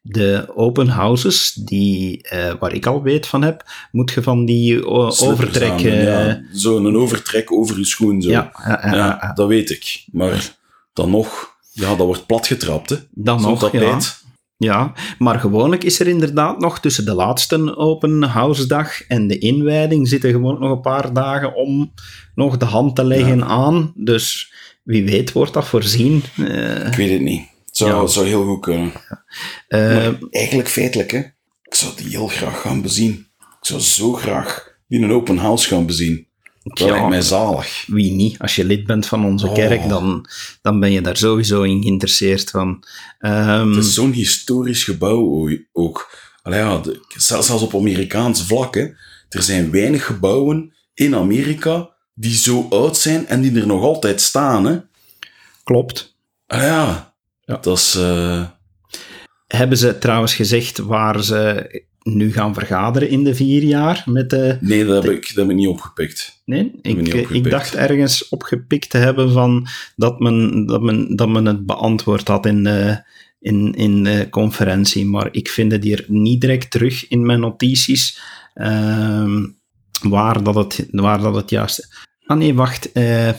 de open houses, die, uh, waar ik al weet van heb, moet je van die overtrek... Uh, ja. Zo'n overtrek over je schoen. Zo. Ja, ja, ja, dat weet ik. Maar dan nog, ja, dat wordt platgetrapt, hè. Dan nog, tapijt. Ja, maar gewoonlijk is er inderdaad nog tussen de laatste open house dag en de inwijding zitten gewoon nog een paar dagen om nog de hand te leggen aan. Dus wie weet wordt dat voorzien. Uh, ik weet het niet. Zou, ja. zou heel goed kunnen. Uh, eigenlijk feitelijk, hè. Ik zou die heel graag gaan bezien. Ik zou zo graag die een open house gaan bezien. Dat ja, lijkt mij zalig. Wie niet? Als je lid bent van onze oh. kerk, dan, dan ben je daar sowieso in geïnteresseerd van. Um, het is zo'n historisch gebouw ook. Allee, ja, de, zelfs op Amerikaans vlak. Hè. Er zijn weinig gebouwen in Amerika die zo oud zijn en die er nog altijd staan. Hè? Klopt. Ah ja, Ja. dat is... eh, Hebben ze trouwens gezegd waar ze nu gaan vergaderen in de vier jaar met de... nee, dat heb, ik, dat heb ik niet opgepikt. Nee, ik, niet eh, opgepikt. ik dacht ergens opgepikt te hebben van dat men, dat men, dat men het beantwoord had in de, in, in de conferentie, maar ik vind het hier niet direct terug in mijn notities ehm, waar, dat het, waar dat het juist... Ah nee, wacht. eh,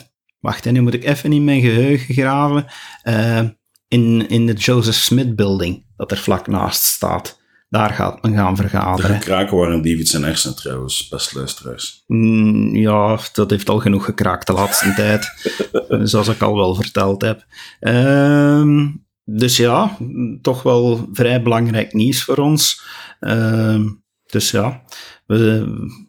wacht, en nu moet ik even in mijn geheugen graven. Eh, in, in de Joseph Smith Building, dat er vlak naast staat. Daar gaat men gaan De vergaderen. gekraken waren David zijn hersenen trouwens, best luisteraars. Mm, ja, dat heeft al genoeg gekraakt de laatste tijd. Zoals ik al wel verteld heb. Ehm, dus ja, toch wel vrij belangrijk nieuws voor ons. Ehm, dus ja,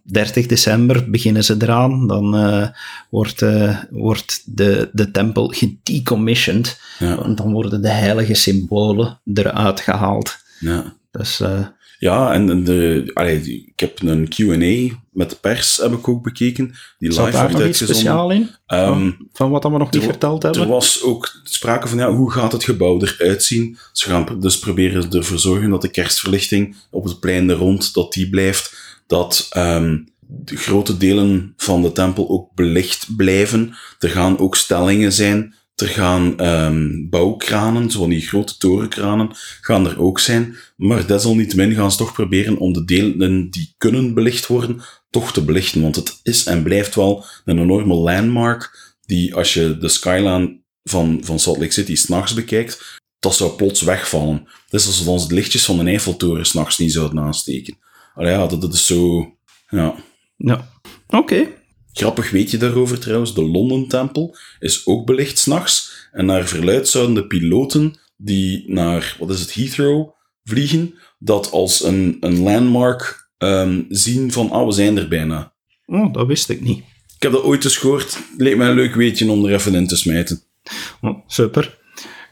30 december beginnen ze eraan. Dan eh, wordt, eh, wordt de, de tempel gedecommissioned. Ja, Want dan worden de heilige symbolen eruit gehaald. ja. Dus eh, ja en de, allee, ik heb een Q&A met de pers heb ik ook bekeken, die zat live daar nog iets speciaal in? Ehm, van, wat we nog niet er- verteld hebben? Er was ook sprake van, ja, hoe gaat het gebouw eruit zien? Ze gaan dus proberen ervoor zorgen dat de kerstverlichting op het plein er rond, dat die blijft. Dat ehm, de grote delen van de tempel ook belicht blijven. Er gaan ook stellingen zijn. Er gaan ehm, bouwkranen, zo van die grote torenkranen, gaan er ook zijn. Maar desalniettemin gaan ze toch proberen om de delen die kunnen belicht worden, toch te belichten. Want het is en blijft wel een enorme landmark die als je de skyline van, van Salt Lake City s'nachts bekijkt, dat zou plots wegvallen. Het is alsof ons de lichtjes van de Eiffeltoren s'nachts niet zouden aansteken. Allee, ja, dat, dat is zo... Ja. Ja, oké. Grappig weet je daarover trouwens, de London Tempel is ook belicht s'nachts. En naar verluid zouden de piloten die naar, wat is het, Heathrow vliegen, dat als een, een landmark ehm, zien van, ah, we zijn er bijna. Oh, dat wist ik niet. Ik heb dat ooit eens gehoord. Leek mij een leuk weetje om er even in te smijten. Oh, super.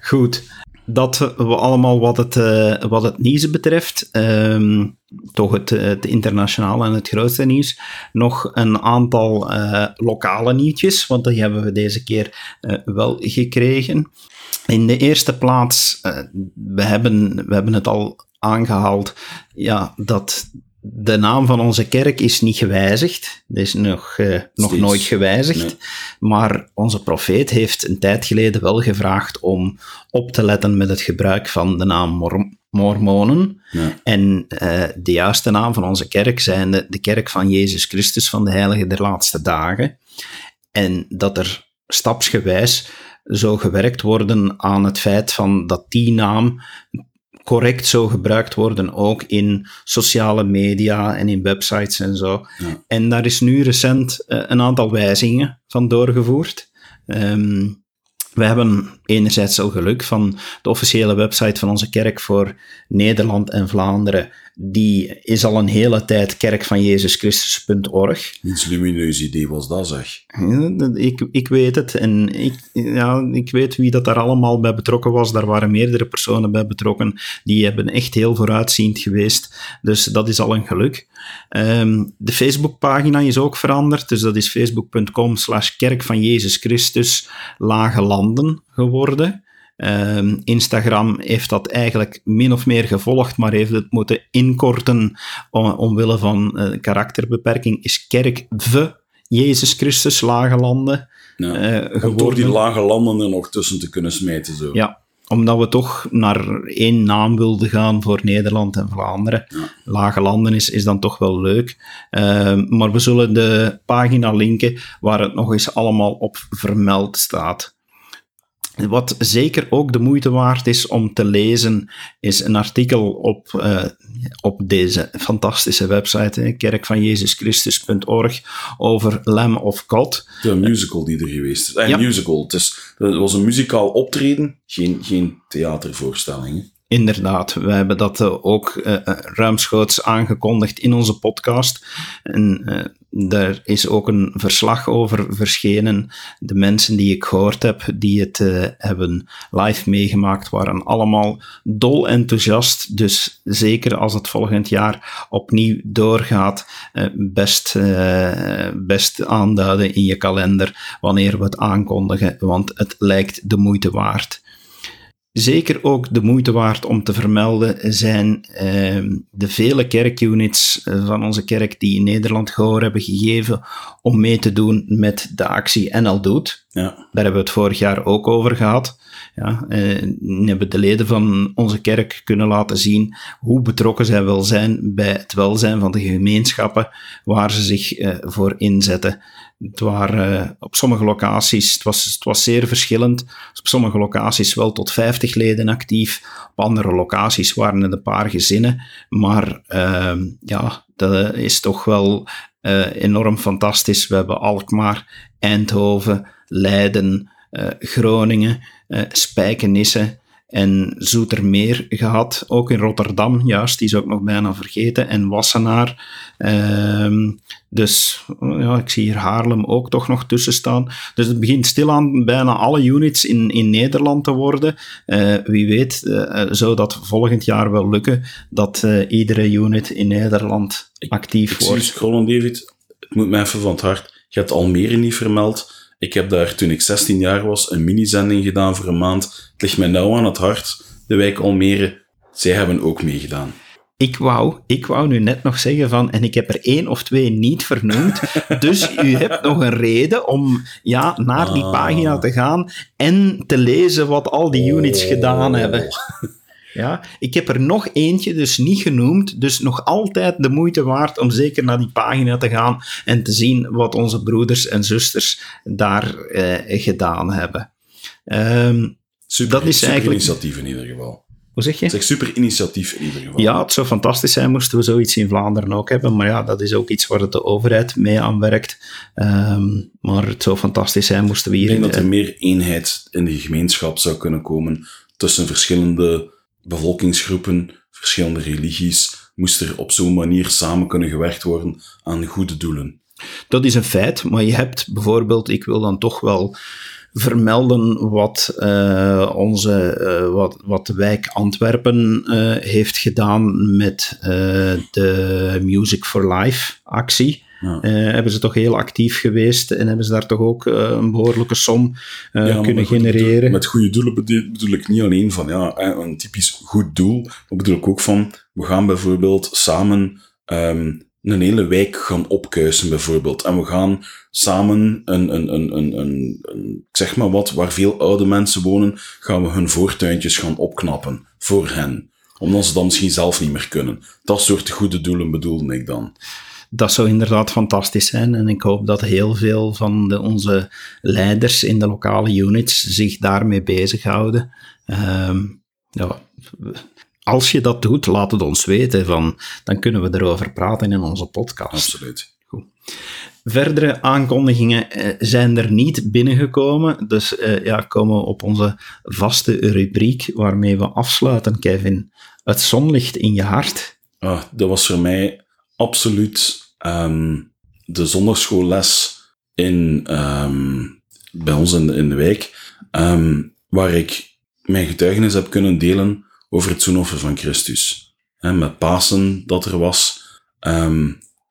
Goed. Dat we allemaal wat het, eh, wat het nieuws betreft, ehm, toch het, het internationale en het grootste nieuws, nog een aantal eh, lokale nieuwtjes, want die hebben we deze keer eh, wel gekregen. In de eerste plaats, eh, we, hebben, we hebben het al aangehaald, ja, dat de naam van onze kerk is niet gewijzigd. Dat is nog, nog Steeds. nooit gewijzigd. Nee. Maar onze profeet heeft een tijd geleden wel gevraagd om op te letten met het gebruik van de naam Mor- Mormonen. Ja. En eh, de juiste naam van onze kerk zijn de, de kerk van Jezus Christus van de Heilige der Laatste Dagen. En dat er stapsgewijs zou gewerkt worden aan het feit van dat die naam correct zou gebruikt worden, ook in sociale media en in websites en zo. Ja. En daar is nu recent eh, een aantal wijzigingen van doorgevoerd. Ehm, we hebben enerzijds al geluk van de officiële website van onze kerk voor Nederland en Vlaanderen. Die is al een hele tijd kerkvanjezuschristus.org. Iets lumineus idee was dat, zeg. Ik, ik weet het. En ik, ja, ik weet wie dat daar allemaal bij betrokken was. Daar waren meerdere personen bij betrokken. Die hebben echt heel vooruitziend geweest. Dus dat is al een geluk. Ehm, de Facebookpagina is ook veranderd. Dus dat is facebook.com slash kerk van Jezus Christus lage landen geworden. Ehm, Instagram heeft dat eigenlijk min of meer gevolgd, maar heeft het moeten inkorten om, omwille van eh, karakterbeperking. Is kerk v Jezus Christus lage landen Ja. eh, Om geworden. die lage landen er nog tussen te kunnen smijten. Zo. Ja, omdat we toch naar één naam wilden gaan voor Nederland en Vlaanderen. Ja. Lage landen is, is dan toch wel leuk. Ehm, maar we zullen de pagina linken waar het nog eens allemaal op vermeld staat. Wat zeker ook de moeite waard is om te lezen, is een artikel op, eh, op deze fantastische website, kerkvanjezuschristus.org, over Lamb of God. De musical die er geweest is. Eh, Ja. musical. Het, is, het was een muzikaal optreden, geen, geen theatervoorstelling. Inderdaad, we hebben dat eh, ook eh, eh, ruimschoots aangekondigd in onze podcast. En eh, daar is ook een verslag over verschenen. De mensen die ik gehoord heb, die het uh, hebben live meegemaakt, waren allemaal dol enthousiast. Dus zeker als het volgend jaar opnieuw doorgaat, uh, best, uh, best aanduiden in je kalender wanneer we het aankondigen, want het lijkt de moeite waard. Zeker ook de moeite waard om te vermelden zijn eh, de vele kerkunits eh, van onze kerk die in Nederland gehoor hebben gegeven om mee te doen met de actie NL Doet. Ja. Daar hebben we het vorig jaar ook over gehad. Ja, eh, hebben de leden van onze kerk kunnen laten zien hoe betrokken zij wel zijn bij het welzijn van de gemeenschappen waar ze zich eh, voor inzetten. Het waren uh, op sommige locaties, het was, het was zeer verschillend. Op sommige locaties wel tot 50 leden actief. Op andere locaties waren het een paar gezinnen. Maar uh, ja, dat is toch wel uh, enorm fantastisch. We hebben Alkmaar, Eindhoven, Leiden, uh, Groningen, Spijkenisse en Zoetermeer gehad. Ook in Rotterdam, juist, die is ook nog bijna vergeten. En Wassenaar. Ehm, dus ja, ik zie hier Haarlem ook toch nog tussen staan. Dus het begint stilaan bijna alle units in, in Nederland te worden. Uh, wie weet uh, zou dat volgend jaar wel lukken, dat uh, iedere unit in Nederland actief ik, wordt. Ik scrollen, David. Het moet me even van het hart. Je hebt Almere niet vermeld. Ik heb daar toen ik 16 jaar was een mini-zending gedaan voor een maand. Het ligt mij nauw aan het hart. De wijk Almere, zij hebben ook meegedaan. Ik wou, ik wou nu net nog zeggen van, en ik heb er één of twee niet vernoemd, dus u hebt nog een reden om ja, naar die Ah. pagina te gaan en te lezen wat al die units Oh. gedaan hebben. Ja, ik heb er nog eentje dus niet genoemd, dus nog altijd de moeite waard om zeker naar die pagina te gaan en te zien wat onze broeders en zusters daar eh, gedaan hebben. Ehm, Super, Dat is super eigenlijk- initiatief in ieder geval. hoe zeg je? Zeg, super initiatief in ieder geval. Ja, het zou fantastisch zijn moesten we zoiets in Vlaanderen ook hebben, maar ja, dat is ook iets waar de overheid mee aan werkt. Ehm, maar het zou fantastisch zijn moesten we Ik hier... denk dat er meer eenheid in de gemeenschap zou kunnen komen tussen verschillende bevolkingsgroepen, verschillende religies. Moest er op zo'n manier samen kunnen gewerkt worden aan goede doelen. Dat is een feit, maar je hebt bijvoorbeeld, ik wil dan toch wel vermelden wat, eh, onze, eh, wat, wat de wijk Antwerpen eh, heeft gedaan met de Music for Life actie. Ja. Eh, hebben ze toch heel actief geweest en hebben ze daar toch ook eh, een behoorlijke som eh, Ja, kunnen genereren. doel- met goede doelen bedoel, bedoel ik niet alleen van ja, een typisch goed doel, maar bedoel ik ook van we gaan bijvoorbeeld samen ehm, een hele wijk gaan opkuisen, bijvoorbeeld. En we gaan samen een, een, een, een, een, zeg maar wat, waar veel oude mensen wonen, gaan we hun voortuintjes gaan opknappen voor hen. Omdat ze dan misschien zelf niet meer kunnen. Dat soort goede doelen bedoelde ik dan. Dat zou inderdaad fantastisch zijn. En ik hoop dat heel veel van de, onze leiders in de lokale units zich daarmee bezighouden. Ehm ja, als je dat doet, laat het ons weten. Van, dan kunnen we erover praten in onze podcast. Absoluut. Verdere aankondigingen eh, zijn er niet binnengekomen. Dus eh, ja, komen we op onze vaste rubriek waarmee we afsluiten, Kevin. Het zonlicht in je hart. Ah, dat was voor mij absoluut ehm, de zondagschoolles in, ehm, bij ons in, de- wijk, ehm, waar ik mijn getuigenis heb kunnen delen over het zoenoffer van Christus. Hè, met Pasen dat er was.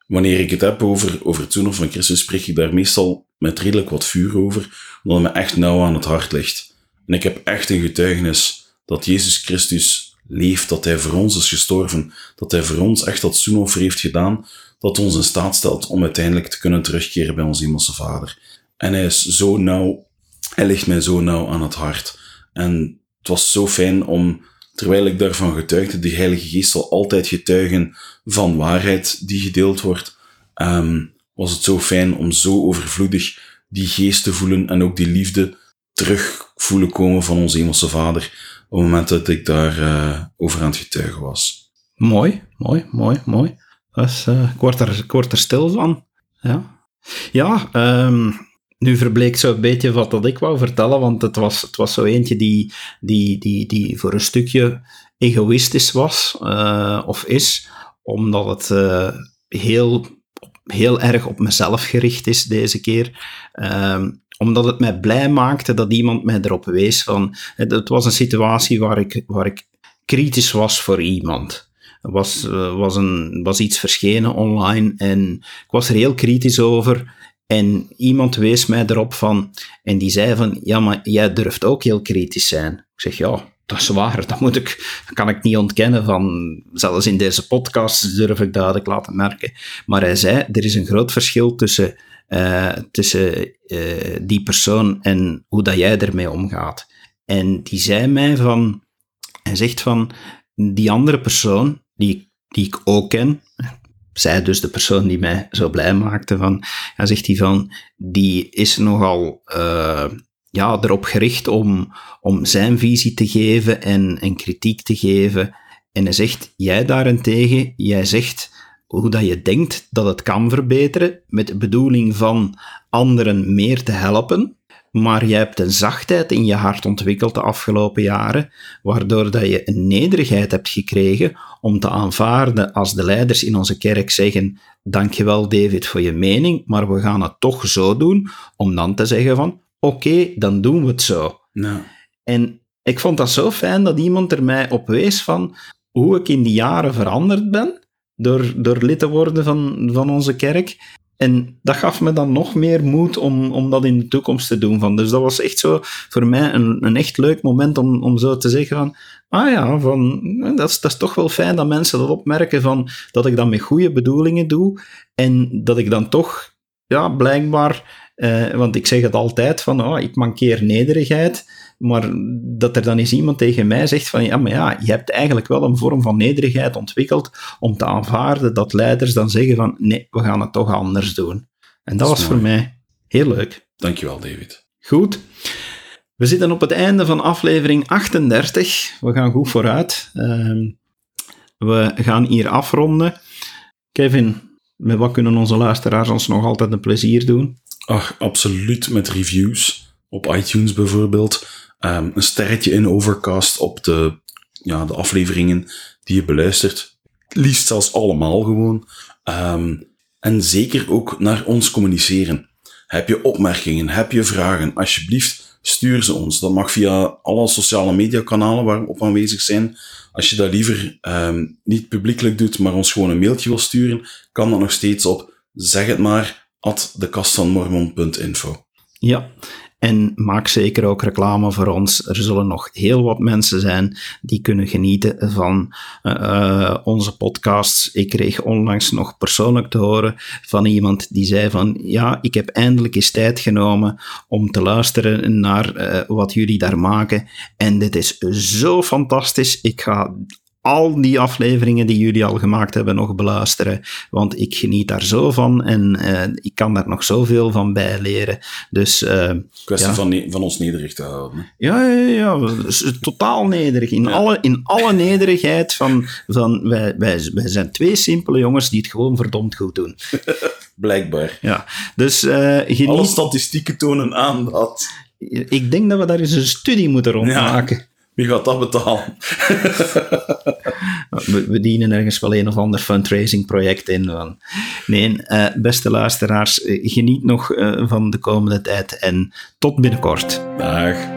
Wanneer ik het heb over, over het zoenoffer van Christus, spreek ik daar meestal met redelijk wat vuur over, omdat het me echt nauw aan het hart ligt. En ik heb echt een getuigenis dat Jezus Christus leeft, dat hij voor ons is gestorven, dat hij voor ons echt dat zoenoffer heeft gedaan, dat ons in staat stelt om uiteindelijk te kunnen terugkeren bij onze hemelse Vader. En hij is zo nauw, hij ligt mij zo nauw aan het hart. En het was zo fijn om, terwijl ik daarvan getuigde, de Heilige Geest zal altijd getuigen van waarheid die gedeeld wordt, ehm, was het zo fijn om zo overvloedig die geest te voelen en ook die liefde terug voelen komen van onze hemelse Vader op het moment dat ik daar eh, over aan het getuigen was. Mooi, mooi, mooi, mooi. Is, eh, ik, word er, stil van. Ja, ja ehm, nu verbleek zo een beetje wat dat ik wou vertellen, want het was, het was zo eentje die, die, die, die voor een stukje egoïstisch was, eh, of is, omdat het heel heel erg op mezelf gericht is deze keer. Ehm, omdat het mij blij maakte dat iemand mij erop wees van... Het was een situatie waar ik, waar ik kritisch was voor iemand. Er was, uh, was, een, was iets verschenen online en ik was er heel kritisch over. En iemand wees mij erop van... En die zei van, ja, maar jij durft ook heel kritisch zijn. Ik zeg, ja, dat is waar, dat, moet ik, kan ik niet ontkennen. Van, zelfs in deze podcast durf ik duidelijk laten merken. Maar hij zei, er is een groot verschil tussen, uh, tussen uh, die persoon en hoe dat jij ermee omgaat. En die zei mij van, hij zegt van, die andere persoon, die, die ik ook ken, zij dus de persoon die mij zo blij maakte, van, hij zegt hij van, die is nogal... Uh, ja, erop gericht om, om zijn visie te geven en, en kritiek te geven. En hij zegt, jij daarentegen, jij zegt hoe dat je denkt dat het kan verbeteren, met de bedoeling van anderen meer te helpen. Maar jij hebt een zachtheid in je hart ontwikkeld de afgelopen jaren, waardoor dat je een nederigheid hebt gekregen om te aanvaarden als de leiders in onze kerk zeggen, dankjewel David voor je mening, maar we gaan het toch zo doen, om dan te zeggen van, oké, dan doen we het zo. Nou. En ik vond dat zo fijn dat iemand er mij op wees van hoe ik in die jaren veranderd ben door, door lid te worden van, van onze kerk. En dat gaf me dan nog meer moed om, om dat in de toekomst te doen. Van. Dus dat was echt zo voor mij een, een echt leuk moment om, om zo te zeggen van, ah ja, van, dat, is, dat is toch wel fijn dat mensen dat opmerken, van, dat ik dat met goede bedoelingen doe en dat ik dan toch ja, blijkbaar uh, want ik zeg het altijd van, oh, ik mankeer nederigheid, maar dat er dan eens iemand tegen mij zegt van, ja, maar ja, je hebt eigenlijk wel een vorm van nederigheid ontwikkeld om te aanvaarden dat leiders dan zeggen van, nee, we gaan het toch anders doen. En dat, dat was mooi. voor mij heel leuk. Dankjewel, David. Goed. We zitten op het einde van aflevering 38. We gaan goed vooruit. Uh, we gaan hier afronden. Kevin, met wat kunnen onze luisteraars ons nog altijd een plezier doen? Ach, absoluut met reviews. Op iTunes bijvoorbeeld. Um, een sterretje in Overcast op de, ja, de afleveringen die je beluistert. Liefst zelfs allemaal gewoon. Um, en zeker ook naar ons communiceren. Heb je opmerkingen? Heb je vragen? Alsjeblieft, stuur ze ons. Dat mag via alle sociale media kanalen waar we op aanwezig zijn. Als je dat liever um, niet publiekelijk doet, maar ons gewoon een mailtje wil sturen, kan dat nog steeds op zeg het maar at dekastvanmormon.info. Ja, en maak zeker ook reclame voor ons. Er zullen nog heel wat mensen zijn die kunnen genieten van uh, onze podcasts. Ik kreeg onlangs nog persoonlijk te horen van iemand die zei van ja, ik heb eindelijk eens tijd genomen om te luisteren naar uh, wat jullie daar maken. En dit is zo fantastisch. Ik ga al die afleveringen die jullie al gemaakt hebben nog beluisteren. Want ik geniet daar zo van en uh, ik kan daar nog zoveel van bij leren. Dus, uh, Kwestie ja. van, van ons nederig te houden. Ja, ja, ja. Dus totaal nederig. In, ja. alle, in alle nederigheid van, van wij, wij, wij zijn twee simpele jongens die het gewoon verdomd goed doen. Blijkbaar. Ja. Dus, uh, geniet... Alle statistieken tonen aan dat. Ik denk dat we daar eens een studie moeten rondmaken. Ja. Wie gaat dat betalen? we, we, dienen ergens wel een of ander fundraising project in. Nee, uh, beste luisteraars, geniet nog uh, van de komende tijd en tot binnenkort. Dag.